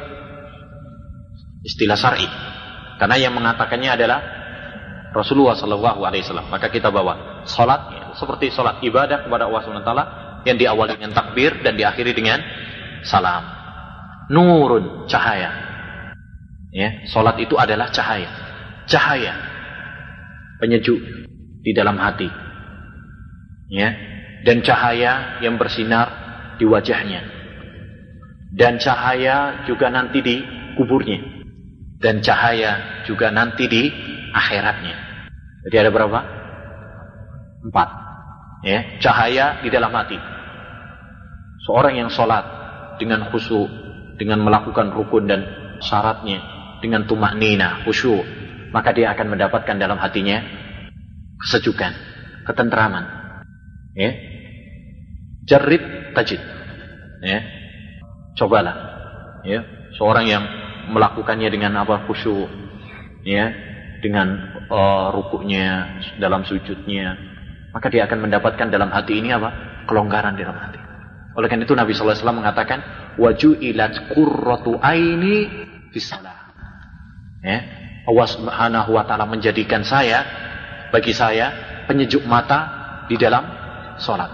Istilah syar'i. Karena yang mengatakannya adalah Rasulullah Shallallahu Alaihi Wasallam. Maka kita bawa salat seperti salat ibadah kepada Allah Subhanahu Taala yang diawali dengan takbir dan diakhiri dengan salam. Nurun cahaya. Ya, salat itu adalah cahaya. Cahaya penyejuk di dalam hati. Ya, dan cahaya yang bersinar di wajahnya. Dan cahaya juga nanti di kuburnya. Dan cahaya juga nanti di akhiratnya. Jadi ada berapa? Empat. Ya, cahaya di dalam hati. Seorang yang sholat dengan khusyuk, dengan melakukan rukun dan syaratnya, dengan tumak nina, khusyuk, maka dia akan mendapatkan dalam hatinya kesejukan, ketentraman. Ya. Jarib tajid. Ya. Cobalah. Ya. Seorang yang melakukannya dengan apa khusyuk, ya, dengan uh, rukuknya, dalam sujudnya, maka dia akan mendapatkan dalam hati ini apa? Kelonggaran dalam hati. Oleh karena itu Nabi SAW mengatakan, waju ilat kurrotu aini fisalah. Ya. Allah Subhanahu wa taala menjadikan saya bagi saya penyejuk mata di dalam sholat.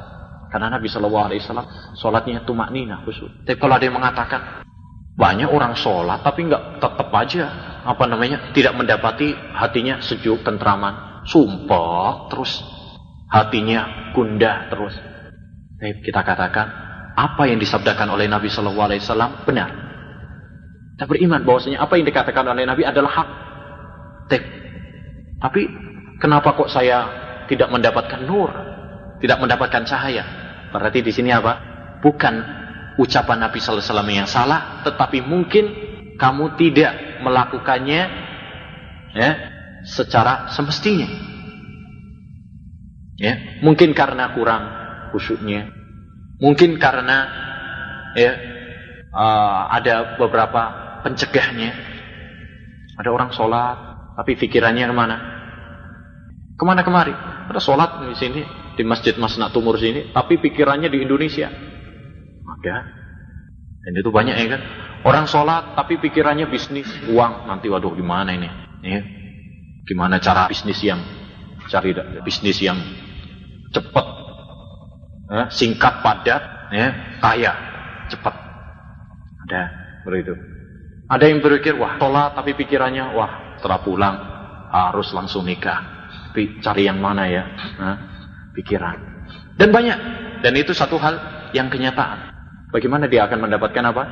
Karena Nabi Shallallahu Alaihi Wasallam sholatnya tumak nina khusyuk. Tapi kalau ada yang mengatakan banyak orang sholat tapi nggak tetap aja apa namanya tidak mendapati hatinya sejuk tentraman, sumpah terus hatinya gundah terus. Kita katakan apa yang disabdakan oleh Nabi Shallallahu Alaihi Wasallam benar. Kita beriman bahwasanya apa yang dikatakan oleh Nabi adalah hak. Tapi kenapa kok saya tidak mendapatkan nur, tidak mendapatkan cahaya? Berarti di sini apa? Bukan ucapan Nabi Sallallahu yang salah, tetapi mungkin kamu tidak melakukannya ya secara semestinya. Ya, mungkin karena kurang khusyuknya, mungkin karena ya uh, ada beberapa pencegahnya. Ada orang sholat, tapi pikirannya ke mana? Ke mana kemari? Ada sholat di sini, di masjid Masna Tumur sini, tapi pikirannya di Indonesia. Ada. Dan itu banyak ya kan. Orang sholat, tapi pikirannya bisnis, uang. Nanti waduh gimana ini? Ya. Gimana cara bisnis yang cari bisnis yang cepat, ya, singkat, padat, ya, kaya, cepat. Ada begitu. Ada yang berpikir, wah sholat tapi pikirannya, wah setelah pulang harus langsung nikah. Tapi cari yang mana ya? Nah, pikiran. Dan banyak. Dan itu satu hal yang kenyataan. Bagaimana dia akan mendapatkan apa?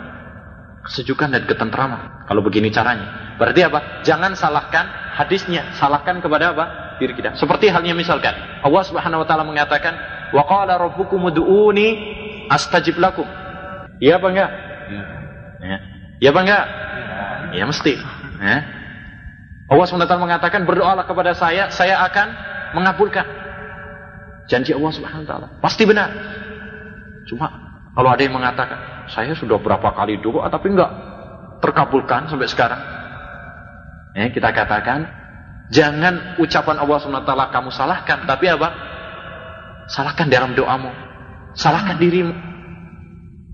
Kesejukan dan ketentraman. Kalau begini caranya. Berarti apa? Jangan salahkan hadisnya. Salahkan kepada apa? Diri kita. Seperti halnya misalkan. Allah subhanahu wa ta'ala mengatakan. Wa qala rabbukum udu'uni astajib lakum. Iya apa enggak? Ya. Ya apa enggak? Ya mesti. Ya. Allah SWT mengatakan berdoalah kepada saya, saya akan mengabulkan. Janji Allah Subhanahu wa taala. Pasti benar. Cuma kalau ada yang mengatakan, saya sudah berapa kali doa tapi enggak terkabulkan sampai sekarang. Ya, kita katakan, jangan ucapan Allah SWT kamu salahkan, tapi apa? Salahkan dalam doamu. Salahkan dirimu.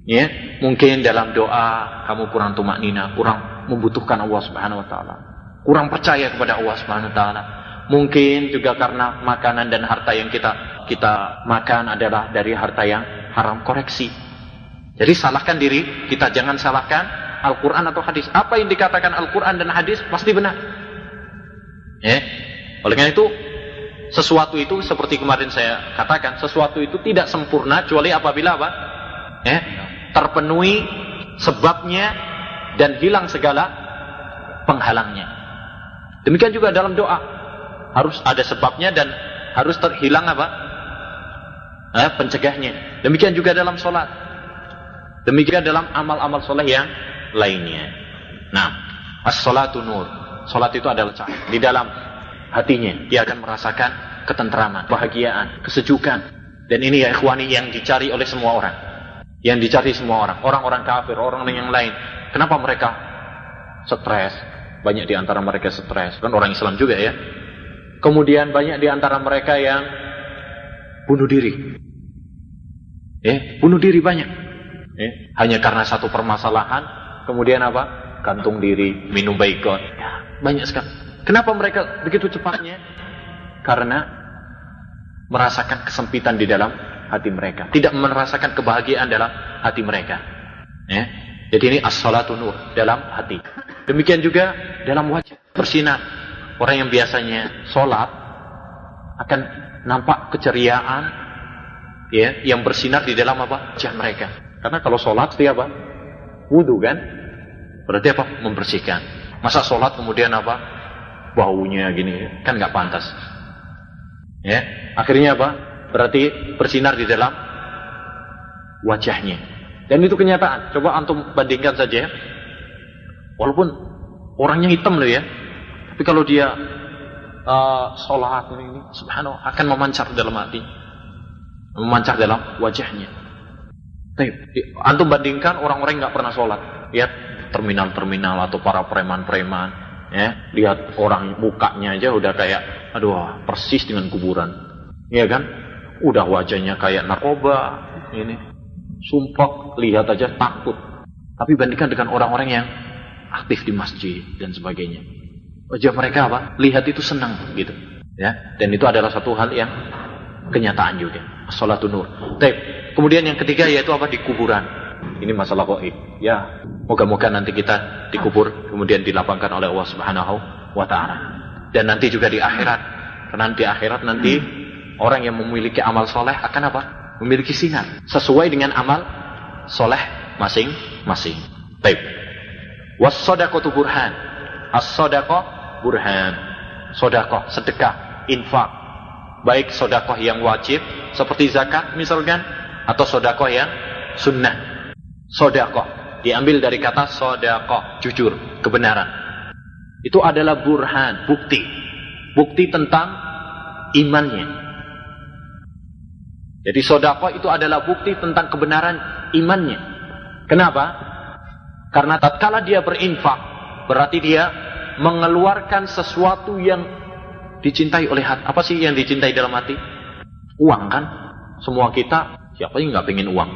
Ya, mungkin dalam doa kamu kurang tumak nina, kurang membutuhkan Allah Subhanahu wa taala. Kurang percaya kepada Allah Subhanahu wa taala. Mungkin juga karena makanan dan harta yang kita kita makan adalah dari harta yang haram koreksi. Jadi salahkan diri, kita jangan salahkan Al-Quran atau hadis. Apa yang dikatakan Al-Quran dan hadis pasti benar. Ya. Oleh karena itu, sesuatu itu seperti kemarin saya katakan, sesuatu itu tidak sempurna kecuali apabila apa? Ya, terpenuhi sebabnya dan hilang segala penghalangnya. Demikian juga dalam doa harus ada sebabnya dan harus terhilang apa? Eh, pencegahnya. Demikian juga dalam sholat. Demikian dalam amal-amal soleh yang lainnya. Nah, as-salatu nur. Sholat itu adalah cahaya. Di dalam hatinya dia akan merasakan ketentraman, bahagiaan, kesejukan. Dan ini ya ikhwani yang dicari oleh semua orang. Yang dicari semua orang. Orang-orang kafir, orang yang lain. Kenapa mereka stres? Banyak di antara mereka stres. Kan orang Islam juga ya. Kemudian banyak di antara mereka yang bunuh diri. Eh, bunuh diri banyak. Eh, hanya karena satu permasalahan, kemudian apa? Gantung diri, minum baikon. Ya, banyak sekali. Kenapa mereka begitu cepatnya? Karena merasakan kesempitan di dalam hati mereka. Tidak merasakan kebahagiaan dalam hati mereka. Ya. Jadi ini as-salatu nur dalam hati. Demikian juga dalam wajah bersinar. Orang yang biasanya sholat akan nampak keceriaan ya yang bersinar di dalam apa wajah mereka. Karena kalau sholat dia apa? Wudhu kan? Berarti apa? Membersihkan. Masa sholat kemudian apa? Baunya gini kan nggak pantas. Ya, akhirnya apa? Berarti bersinar di dalam wajahnya. Dan itu kenyataan. Coba antum bandingkan saja. Walaupun orangnya hitam loh ya, tapi kalau dia uh, sholat ini subhanallah akan memancar dalam hati, memancar dalam wajahnya. Tapi, antum bandingkan orang-orang yang nggak pernah sholat, lihat terminal-terminal atau para preman-preman, ya, lihat orang mukanya aja udah kayak, aduh, persis dengan kuburan, ya kan? Udah wajahnya kayak narkoba, ini, sumpah, lihat aja takut. Tapi bandingkan dengan orang-orang yang aktif di masjid dan sebagainya. Wajah mereka apa? Lihat itu senang gitu. Ya, dan itu adalah satu hal yang kenyataan juga. Salatun nur. Taip. Kemudian yang ketiga yaitu apa di kuburan. Ini masalah goib. Ya, moga-moga nanti kita dikubur kemudian dilapangkan oleh Allah Subhanahu wa taala. Dan nanti juga di akhirat. Karena di akhirat nanti orang yang memiliki amal soleh akan apa? Memiliki sinar sesuai dengan amal soleh masing-masing. Baik. Was-sadaqatu burhan. As-sadaqah burhan. Sodakoh, sedekah, infak. Baik sodakoh yang wajib, seperti zakat misalkan, atau sodakoh yang sunnah. Sodakoh, diambil dari kata sodakoh, jujur, kebenaran. Itu adalah burhan, bukti. Bukti tentang imannya. Jadi sodakoh itu adalah bukti tentang kebenaran imannya. Kenapa? Karena tatkala dia berinfak, berarti dia mengeluarkan sesuatu yang dicintai oleh hati. Apa sih yang dicintai dalam hati? Uang kan? Semua kita, siapa yang nggak pengen uang?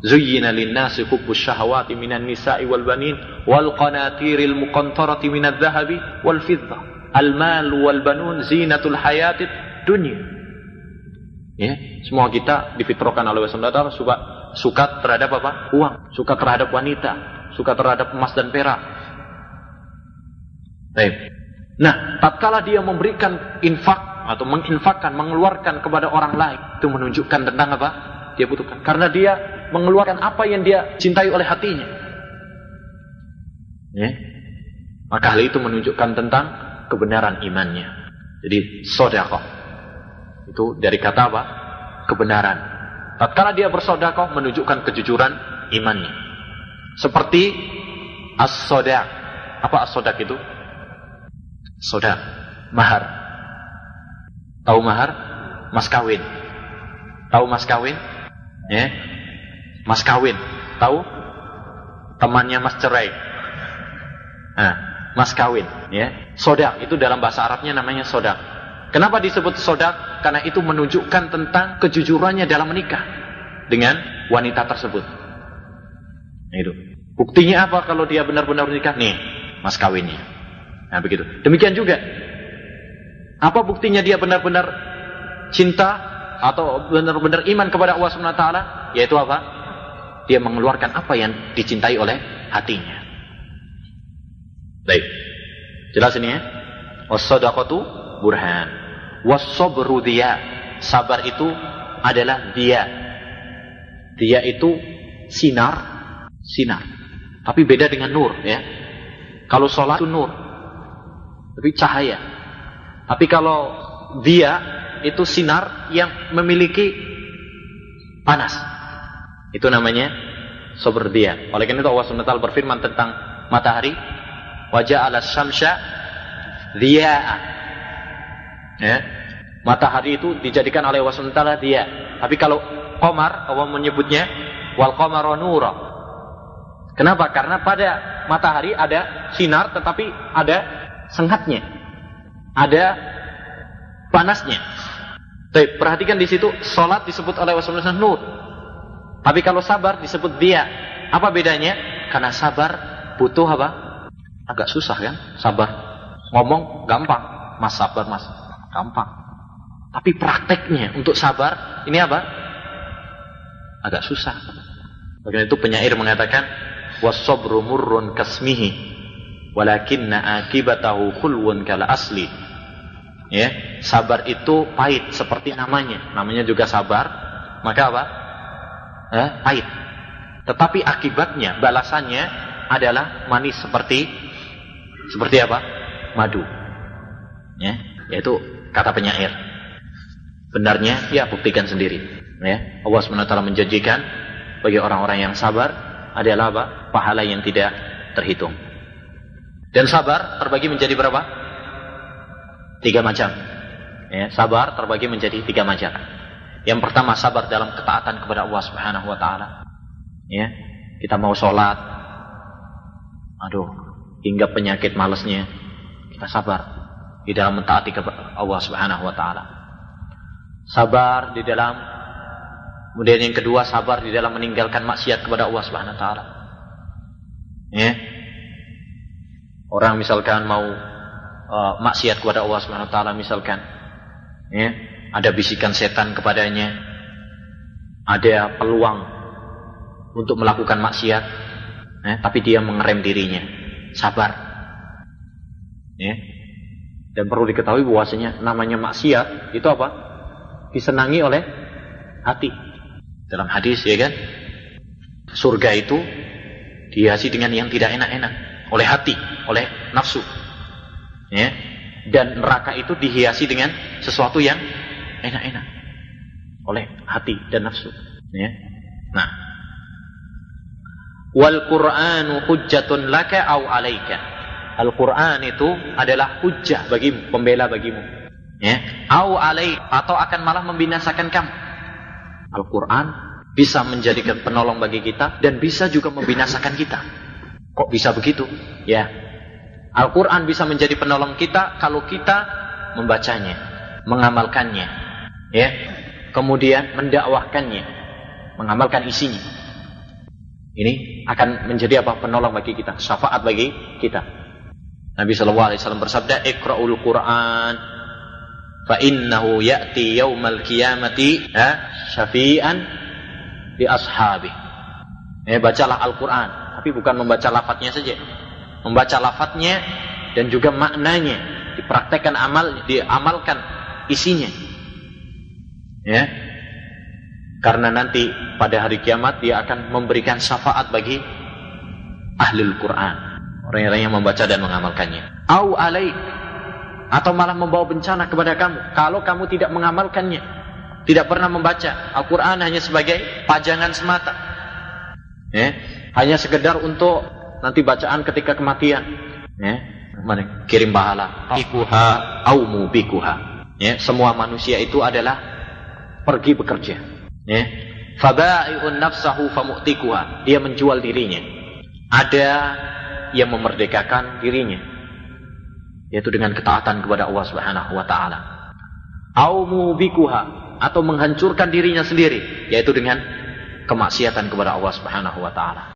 Zuyyina linnasi hubbus syahawati minan nisa'i wal banin wal qanatiril muqantarati minadh dhahabi wal fiddah. Al mal wal banun zinatul hayatid dunya. Ya, semua kita difitrahkan oleh Allah suka suka terhadap apa? Uang, suka terhadap wanita, suka terhadap emas dan perak, Baik. Nah, tatkala dia memberikan infak atau menginfakkan, mengeluarkan kepada orang lain, itu menunjukkan tentang apa? Dia butuhkan. Karena dia mengeluarkan apa yang dia cintai oleh hatinya. Ya. Maka hal itu menunjukkan tentang kebenaran imannya. Jadi sodakoh. Itu dari kata apa? Kebenaran. Tatkala dia bersodakoh menunjukkan kejujuran imannya. Seperti as-sodak. Apa as-sodak itu? Sodak. Mahar. Tahu mahar? Mas kawin. Tahu mas kawin? Ya. Mas kawin. Tahu? Temannya mas cerai. Nah, mas kawin. Ya. Sodak. Itu dalam bahasa Arabnya namanya sodak. Kenapa disebut sodak? Karena itu menunjukkan tentang kejujurannya dalam menikah dengan wanita tersebut. Nah, itu. Buktinya apa kalau dia benar-benar menikah? Nih, mas kawinnya. Nah, begitu. Demikian juga. Apa buktinya dia benar-benar cinta atau benar-benar iman kepada Allah Subhanahu? Yaitu apa? Dia mengeluarkan apa yang dicintai oleh hatinya. Baik. Jelas ini ya? Was-sadaqatu burhan. Was-sabru dia. Sabar itu adalah dia. Dia itu sinar, sinar. Tapi beda dengan nur ya. Kalau sholat itu nur. Tapi cahaya. Tapi kalau dia itu sinar yang memiliki panas. Itu namanya sober dia. Oleh karena itu Allah SWT berfirman tentang matahari. Wajah ala syamsya dia. Ya. Matahari itu dijadikan oleh Allah SWT dia. Tapi kalau komar, Allah menyebutnya wal qamara nura. Kenapa? Karena pada matahari ada sinar tetapi ada sengatnya. Ada panasnya. Baik, perhatikan di situ salat disebut oleh Rasulullah nur. Tapi kalau sabar disebut dia. Apa bedanya? Karena sabar butuh apa? Agak susah kan? Sabar. Ngomong gampang. Mas sabar mas. Gampang. Tapi prakteknya untuk sabar ini apa? Agak susah. Bagian itu penyair mengatakan wasobru murrun kasmihi walakinna akibatahu khulwun kala asli ya sabar itu pahit seperti namanya. Namanya juga sabar. Maka apa? Eh, pahit. Tetapi akibatnya balasannya adalah manis seperti seperti apa? Madu. Ya yaitu kata penyair. Benarnya ya buktikan sendiri. Ya Allah swt menjanjikan bagi orang-orang yang sabar adalah apa? Pahala yang tidak terhitung. Dan sabar terbagi menjadi berapa? Tiga macam. Ya, sabar terbagi menjadi tiga macam. Yang pertama sabar dalam ketaatan kepada Allah Subhanahu wa taala. Ya, kita mau sholat, aduh, hingga penyakit malesnya, kita sabar di dalam mentaati kepada Allah Subhanahu wa taala. Sabar di dalam kemudian yang kedua sabar di dalam meninggalkan maksiat kepada Allah Subhanahu wa taala. Ya. Orang misalkan mau uh, maksiat kepada Allah Subhanahu wa taala misalkan ya ada bisikan setan kepadanya. Ada peluang untuk melakukan maksiat. Ya, tapi dia mengerem dirinya. Sabar. Ya. Dan perlu diketahui bahwasanya namanya maksiat itu apa? Disenangi oleh hati. Dalam hadis ya kan? Surga itu dihiasi dengan yang tidak enak-enak. Oleh hati oleh nafsu. Ya dan neraka itu dihiasi dengan sesuatu yang enak-enak. Oleh hati dan nafsu. Ya. Nah. Wal qur'anu hujjatun laka au alaika. Al qur'an itu adalah hujjah bagi pembela bagimu. Ya. Au alaik atau akan malah membinasakan kamu. Al qur'an bisa menjadikan penolong bagi kita dan bisa juga membinasakan kita. Kok bisa begitu? Ya Al-Quran bisa menjadi penolong kita kalau kita membacanya, mengamalkannya, ya, kemudian mendakwahkannya, mengamalkan isinya. Ini akan menjadi apa? Penolong bagi kita, syafaat bagi kita. Nabi Shallallahu Alaihi Wasallam bersabda, "Iqra'ul Quran, fa innahu ya'ti yaumal qiyamati syafi'an di ashabi." Eh, bacalah Al-Quran, tapi bukan membaca lafadznya saja, membaca lafadznya dan juga maknanya dipraktekkan amal diamalkan isinya ya Karena nanti pada hari kiamat dia akan memberikan syafaat bagi ahlul Quran. Orang-orang yang membaca dan mengamalkannya. Au alaik. Atau malah membawa bencana kepada kamu. Kalau kamu tidak mengamalkannya. Tidak pernah membaca. Al-Quran hanya sebagai pajangan semata. Ya. Hanya sekedar untuk nanti bacaan ketika kematian. Ya. Mana? Kirim pahala. Ikuha au mubikuha. Ya. Semua manusia itu adalah pergi bekerja. Ya. Faba'i'un nafsahu famu'tikuha. Dia menjual dirinya. Ada yang memerdekakan dirinya. Yaitu dengan ketaatan kepada Allah Subhanahu wa taala. Au mubikuha atau menghancurkan dirinya sendiri, yaitu dengan kemaksiatan kepada Allah Subhanahu wa taala.